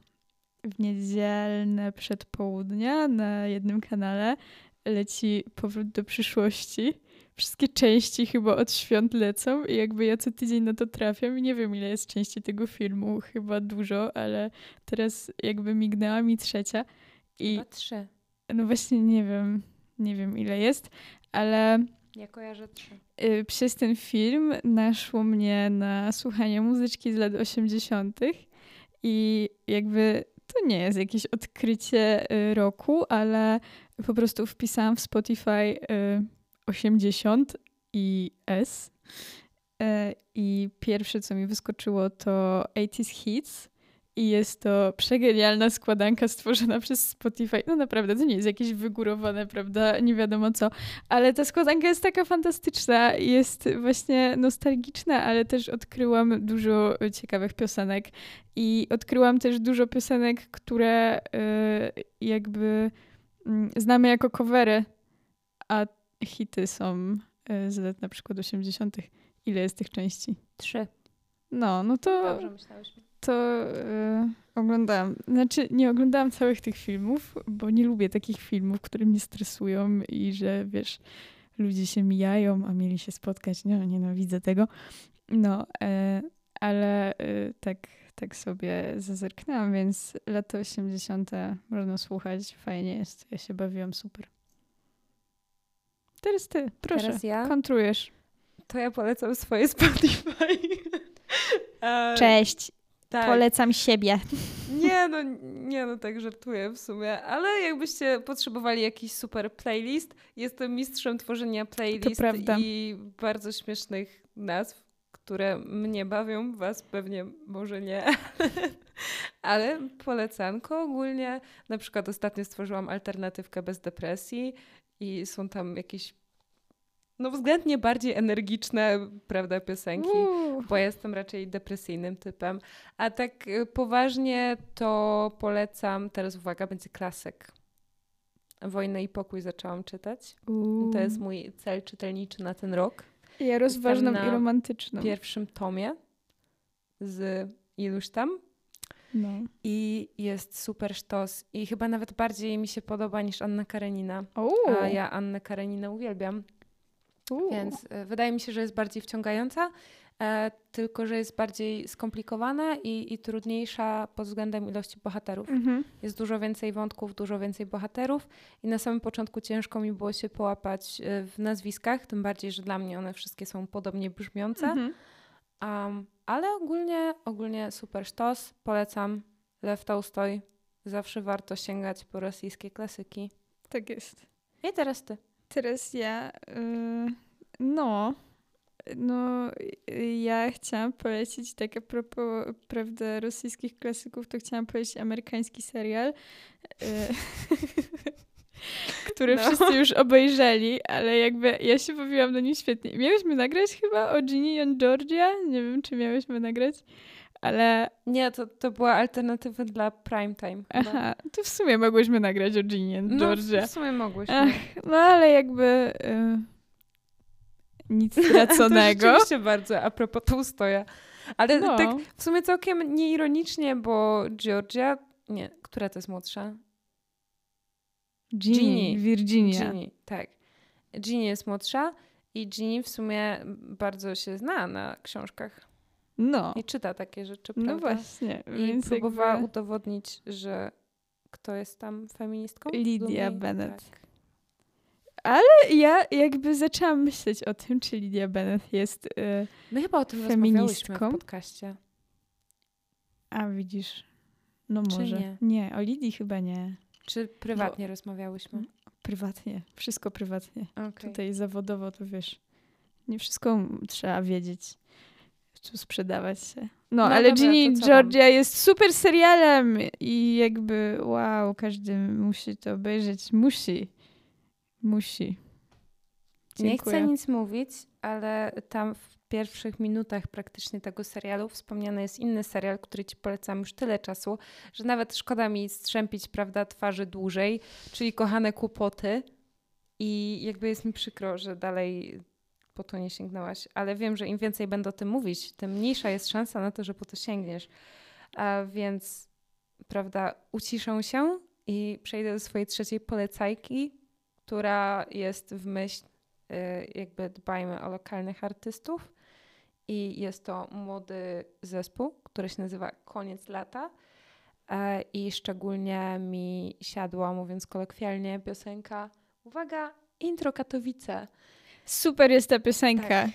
[SPEAKER 1] w niedzielne przedpołudnia na jednym kanale leci Powrót do przyszłości. Wszystkie części chyba od świąt lecą i jakby ja co tydzień na to trafiam i nie wiem ile jest części tego filmu, chyba dużo, ale teraz jakby mignęła mi trzecia.
[SPEAKER 2] I chyba trzy.
[SPEAKER 1] No właśnie nie wiem, nie wiem ile jest, ale...
[SPEAKER 2] Ja kojarzę trzy.
[SPEAKER 1] Y, przez ten film naszło mnie na słuchanie muzyczki z lat 80 i jakby to nie jest jakieś odkrycie y, roku, ale po prostu wpisałam w Spotify 80 y, i S. Y, I pierwsze, co mi wyskoczyło, to 80s Hits i jest to przegenialna składanka stworzona przez Spotify. No naprawdę, to nie jest jakieś wygórowane, prawda? Nie wiadomo co. Ale ta składanka jest taka fantastyczna. Jest właśnie nostalgiczna, ale też odkryłam dużo ciekawych piosenek. I odkryłam też dużo piosenek, które y, jakby mm, znamy jako covery, a hity są y, z lat na przykład 80. Ile jest tych części?
[SPEAKER 2] Trzy.
[SPEAKER 1] No, no to...
[SPEAKER 2] Dobrze myślałeś
[SPEAKER 1] to yy, oglądałam. Znaczy, nie oglądałam całych tych filmów, bo nie lubię takich filmów, które mnie stresują i że wiesz, ludzie się mijają, a mieli się spotkać. Nie, nienawidzę tego. No, yy, ale yy, tak, tak sobie zazerknęłam, więc lata 80. można słuchać, fajnie jest. Ja się bawiłam super. Teraz ty, proszę.
[SPEAKER 2] Teraz ja?
[SPEAKER 1] Kontrujesz.
[SPEAKER 2] To ja polecam swoje Spotify. E,
[SPEAKER 1] Cześć.
[SPEAKER 2] Tak.
[SPEAKER 1] Polecam siebie.
[SPEAKER 2] Nie no, nie no, tak żartuję w sumie, ale jakbyście potrzebowali jakiś super playlist, jestem mistrzem tworzenia playlist i bardzo śmiesznych nazw, które mnie bawią, was pewnie może nie, ale polecanko ogólnie. Na przykład ostatnio stworzyłam alternatywkę bez depresji i są tam jakieś no względnie bardziej energiczne, prawda, piosenki bo jestem raczej depresyjnym typem. A tak y, poważnie to polecam, teraz uwaga, będzie klasyk. Wojnę i pokój zaczęłam czytać. To jest mój cel czytelniczy na ten rok.
[SPEAKER 1] Ja rozważną i romantyczną.
[SPEAKER 2] W pierwszym tomie z iluś tam
[SPEAKER 1] No.
[SPEAKER 2] i jest super sztos i chyba nawet bardziej mi się podoba niż Anna Karenina. A ja Annę Kareninę uwielbiam. Więc e, wydaje mi się, że jest bardziej wciągająca, e, tylko że jest bardziej skomplikowana i, i trudniejsza pod względem ilości bohaterów.
[SPEAKER 1] Mhm.
[SPEAKER 2] Jest dużo więcej wątków, dużo więcej bohaterów i na samym początku ciężko mi było się połapać e, w nazwiskach, tym bardziej, że dla mnie one wszystkie są podobnie brzmiące.
[SPEAKER 1] Mhm.
[SPEAKER 2] Um, ale ogólnie, ogólnie super sztos, polecam. Lew Tolstoj, zawsze warto sięgać po rosyjskie klasyki.
[SPEAKER 1] Tak jest.
[SPEAKER 2] I teraz ty.
[SPEAKER 1] Teraz ja, y, no, no, ja chciałam polecić, tak a propos, prawda, rosyjskich klasyków, to chciałam polecić amerykański serial, y, który
[SPEAKER 2] No.
[SPEAKER 1] wszyscy już obejrzeli, ale jakby ja się bawiłam na nim świetnie. Miałyśmy nagrać chyba o Ginny and Georgia, nie wiem, czy miałyśmy nagrać, ale
[SPEAKER 2] Nie, to, to była alternatywa dla prime time. chyba.
[SPEAKER 1] aha, to w sumie mogłyśmy nagrać o and
[SPEAKER 2] No,
[SPEAKER 1] Georgia.
[SPEAKER 2] w sumie mogłyś.
[SPEAKER 1] Ach, no ale jakby y, nic straconego.
[SPEAKER 2] To rzeczywiście bardzo a propos Tolstoja. Ale
[SPEAKER 1] no.
[SPEAKER 2] tak w sumie całkiem nieironicznie, bo Georgia... Nie, która to jest młodsza?
[SPEAKER 1] Ginny,
[SPEAKER 2] Ginny.
[SPEAKER 1] Virginia.
[SPEAKER 2] Ginny, tak. Ginny jest młodsza i Ginny w sumie bardzo się zna na książkach
[SPEAKER 1] No,
[SPEAKER 2] i czyta takie rzeczy,
[SPEAKER 1] no
[SPEAKER 2] prawda?
[SPEAKER 1] właśnie.
[SPEAKER 2] I
[SPEAKER 1] więc
[SPEAKER 2] próbowała
[SPEAKER 1] jakby
[SPEAKER 2] udowodnić, że kto jest tam feministką?
[SPEAKER 1] Lydia
[SPEAKER 2] Dumie-
[SPEAKER 1] Bennet.
[SPEAKER 2] Tak.
[SPEAKER 1] Ja jakby zaczęłam myśleć o tym, czy Lydia Bennett jest... Y,
[SPEAKER 2] My chyba o tym
[SPEAKER 1] Feministką?
[SPEAKER 2] w podcaście.
[SPEAKER 1] a widzisz, no
[SPEAKER 2] Czy
[SPEAKER 1] może.
[SPEAKER 2] nie?
[SPEAKER 1] nie, o Lidii chyba nie.
[SPEAKER 2] Czy prywatnie rozmawiałyśmy?
[SPEAKER 1] Prywatnie, wszystko prywatnie.
[SPEAKER 2] Okej.
[SPEAKER 1] Tutaj zawodowo to wiesz, nie wszystko trzeba wiedzieć. Sprzedawać się. No,
[SPEAKER 2] No
[SPEAKER 1] ale
[SPEAKER 2] dobra,
[SPEAKER 1] Ginny Georgia jest super serialem i jakby wow, każdy musi to obejrzeć. Musi. Musi.
[SPEAKER 2] Nie
[SPEAKER 1] Dziękuję.
[SPEAKER 2] chcę nic mówić, ale tam w pierwszych minutach praktycznie tego serialu wspomniany jest inny serial, który ci polecam już tyle czasu, że nawet szkoda mi strzępić, prawda, twarzy dłużej, czyli Kochane Kłopoty. I jakby jest mi przykro, że dalej po to nie sięgnęłaś, ale wiem, że im więcej będę o tym mówić, tym mniejsza jest szansa na to, że po to sięgniesz. A więc, prawda, uciszę się i przejdę do swojej trzeciej polecajki, która jest w myśl y, jakby dbajmy o lokalnych artystów i jest to młody zespół, który się nazywa Koniec Lata E, i szczególnie mi siadła, mówiąc kolokwialnie, piosenka, uwaga, intro Katowice.
[SPEAKER 1] Super jest ta piosenka.
[SPEAKER 2] Tak.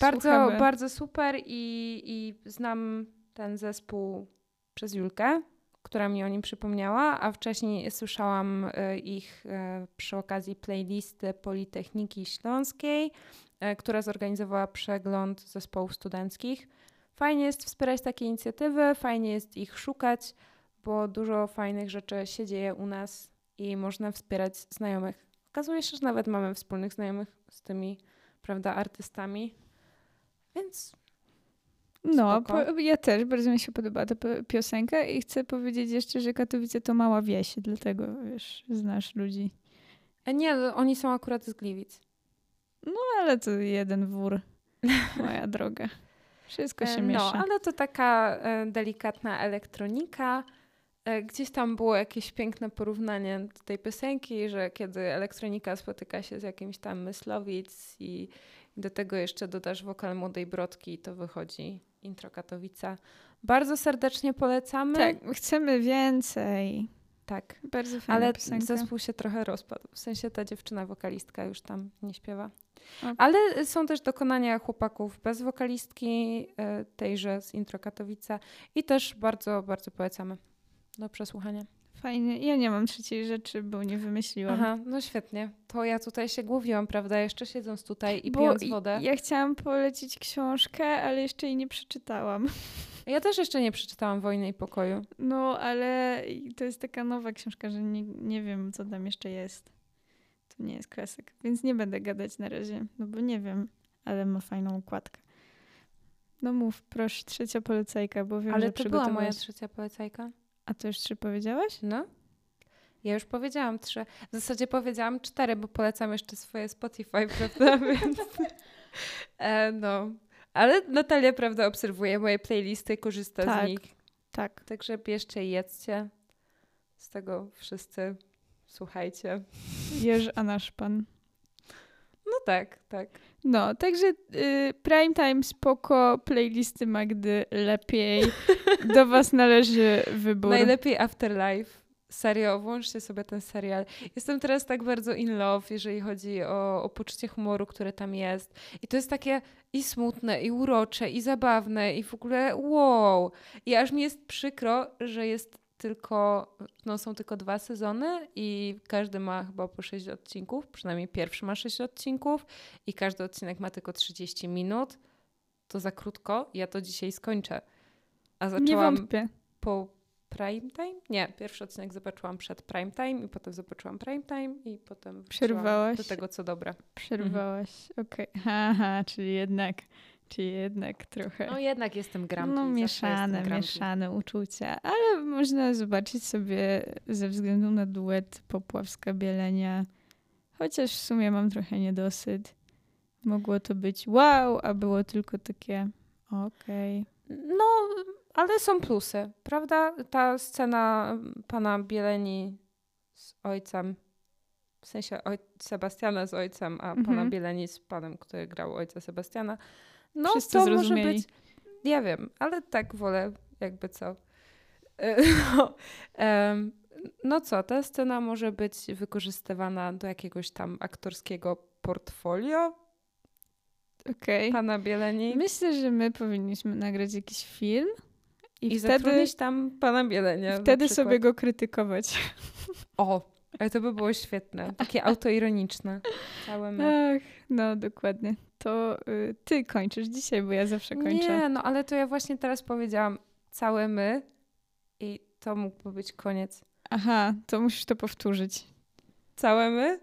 [SPEAKER 2] Bardzo,
[SPEAKER 1] Słuchamy.
[SPEAKER 2] bardzo super i, i znam ten zespół przez Julkę, która mi o nim przypomniała, a wcześniej słyszałam e, ich e, przy okazji playlisty Politechniki Śląskiej, e, która zorganizowała przegląd zespołów studenckich. Fajnie jest wspierać takie inicjatywy, fajnie jest ich szukać, bo dużo fajnych rzeczy się dzieje u nas i można wspierać znajomych. Okazuje się, że nawet mamy wspólnych znajomych z tymi, prawda, artystami. Więc
[SPEAKER 1] No, po, ja też bardzo mi się podoba ta pi- piosenka i chcę powiedzieć jeszcze, że Katowice to mała wieś, dlatego wiesz, znasz ludzi.
[SPEAKER 2] e, nie, oni są akurat z Gliwic.
[SPEAKER 1] No ale to jeden wór, moja droga. Wszystko się
[SPEAKER 2] E,
[SPEAKER 1] miesza.
[SPEAKER 2] No, ale to taka e, delikatna elektronika. E, gdzieś tam było jakieś piękne porównanie do tej piosenki, że kiedy elektronika spotyka się z jakimś tam myslowic i do tego jeszcze dodasz wokal Młodej Brodki, to wychodzi intro Katowica. Bardzo serdecznie polecamy.
[SPEAKER 1] Tak, chcemy więcej.
[SPEAKER 2] Tak.
[SPEAKER 1] Bardzo fajna
[SPEAKER 2] Ale
[SPEAKER 1] piosenka.
[SPEAKER 2] zespół się trochę rozpadł. W sensie ta dziewczyna wokalistka już tam nie śpiewa.
[SPEAKER 1] O.
[SPEAKER 2] Ale są też dokonania chłopaków bez wokalistki, e, tejże z Intro Katowice i też bardzo, bardzo polecamy do przesłuchania.
[SPEAKER 1] Fajnie. Ja nie mam trzeciej rzeczy, bo nie wymyśliłam.
[SPEAKER 2] Aha, no świetnie. To ja tutaj się głowiłam, prawda? Jeszcze siedząc tutaj i
[SPEAKER 1] Bo
[SPEAKER 2] pijąc wodę.
[SPEAKER 1] Ja chciałam polecić książkę, ale jeszcze jej nie przeczytałam.
[SPEAKER 2] Ja też jeszcze nie przeczytałam Wojny i Pokoju.
[SPEAKER 1] No, ale to jest taka nowa książka, że nie, nie wiem, co tam jeszcze jest. To nie jest klasyk, więc nie będę gadać na razie, no bo nie wiem, ale ma fajną układkę. No mów, proszę, trzecia polecajka, bo wiem,
[SPEAKER 2] Ale
[SPEAKER 1] że
[SPEAKER 2] to była moja trzecia polecajka.
[SPEAKER 1] A to już trzy powiedziałaś?
[SPEAKER 2] No. Ja już powiedziałam trzy. W zasadzie powiedziałam cztery, bo polecam jeszcze swoje Spotify, prawda? Więc... E, no. Ale Natalia, prawda, obserwuje moje playlisty, korzysta
[SPEAKER 1] Tak.
[SPEAKER 2] z nich.
[SPEAKER 1] Tak.
[SPEAKER 2] Także bierzcie i jedzcie. Z tego wszyscy słuchajcie.
[SPEAKER 1] Jerz Anaszpan.
[SPEAKER 2] No tak, tak.
[SPEAKER 1] No, także y, prime time spoko, playlisty Magdy lepiej. Do was należy wybór.
[SPEAKER 2] Najlepiej Afterlife. Serio, włączcie sobie ten serial. Jestem teraz tak bardzo in love, jeżeli chodzi o, o poczucie humoru, które tam jest. I to jest takie i smutne, i urocze, i zabawne, i w ogóle wow. I aż mi jest przykro, że jest tylko, no są tylko dwa sezony i każdy ma chyba po sześć odcinków, przynajmniej pierwszy ma sześć odcinków i każdy odcinek ma tylko 30 minut. To za krótko, ja to dzisiaj skończę. A
[SPEAKER 1] Nie
[SPEAKER 2] zaczęłam
[SPEAKER 1] wątpię.
[SPEAKER 2] po prime time? Nie, pierwszy odcinek zobaczyłam przed prime time i potem zobaczyłam prime time i potem
[SPEAKER 1] Przerwałaś?
[SPEAKER 2] do tego, co dobre.
[SPEAKER 1] Przerwałaś. Okej. Haha, czyli jednak, czyli jednak trochę.
[SPEAKER 2] No jednak jestem grumpy.
[SPEAKER 1] No mieszane,
[SPEAKER 2] grumpy.
[SPEAKER 1] mieszane uczucia, ale można zobaczyć sobie ze względu na duet Popławska Bielenia, chociaż w sumie mam trochę niedosyt. Mogło to być wow, a było tylko takie okej.
[SPEAKER 2] No, ale są plusy, prawda? Ta scena pana Bieleni z ojcem, w sensie oj- Sebastiana z ojcem, a pana
[SPEAKER 1] Mhm.
[SPEAKER 2] Bieleni z panem, który grał ojca Sebastiana. No,
[SPEAKER 1] Wszyscy
[SPEAKER 2] to może być... Ja wiem, ale tak wolę jakby co. E, No, no co, ta scena może być wykorzystywana do jakiegoś tam aktorskiego portfolio
[SPEAKER 1] Okej.
[SPEAKER 2] pana Bieleni
[SPEAKER 1] Myślę, że my powinniśmy nagrać jakiś film i,
[SPEAKER 2] i
[SPEAKER 1] wtedy,
[SPEAKER 2] tam pana Bielenia.
[SPEAKER 1] wtedy sobie go krytykować.
[SPEAKER 2] O, ale to by było świetne. Takie autoironiczne. Całe my.
[SPEAKER 1] Ach, no dokładnie. To y, ty kończysz dzisiaj, bo ja zawsze kończę.
[SPEAKER 2] Nie, no ale to ja właśnie teraz powiedziałam całe my i to mógłby być koniec.
[SPEAKER 1] Aha, to musisz to powtórzyć.
[SPEAKER 2] Całe my?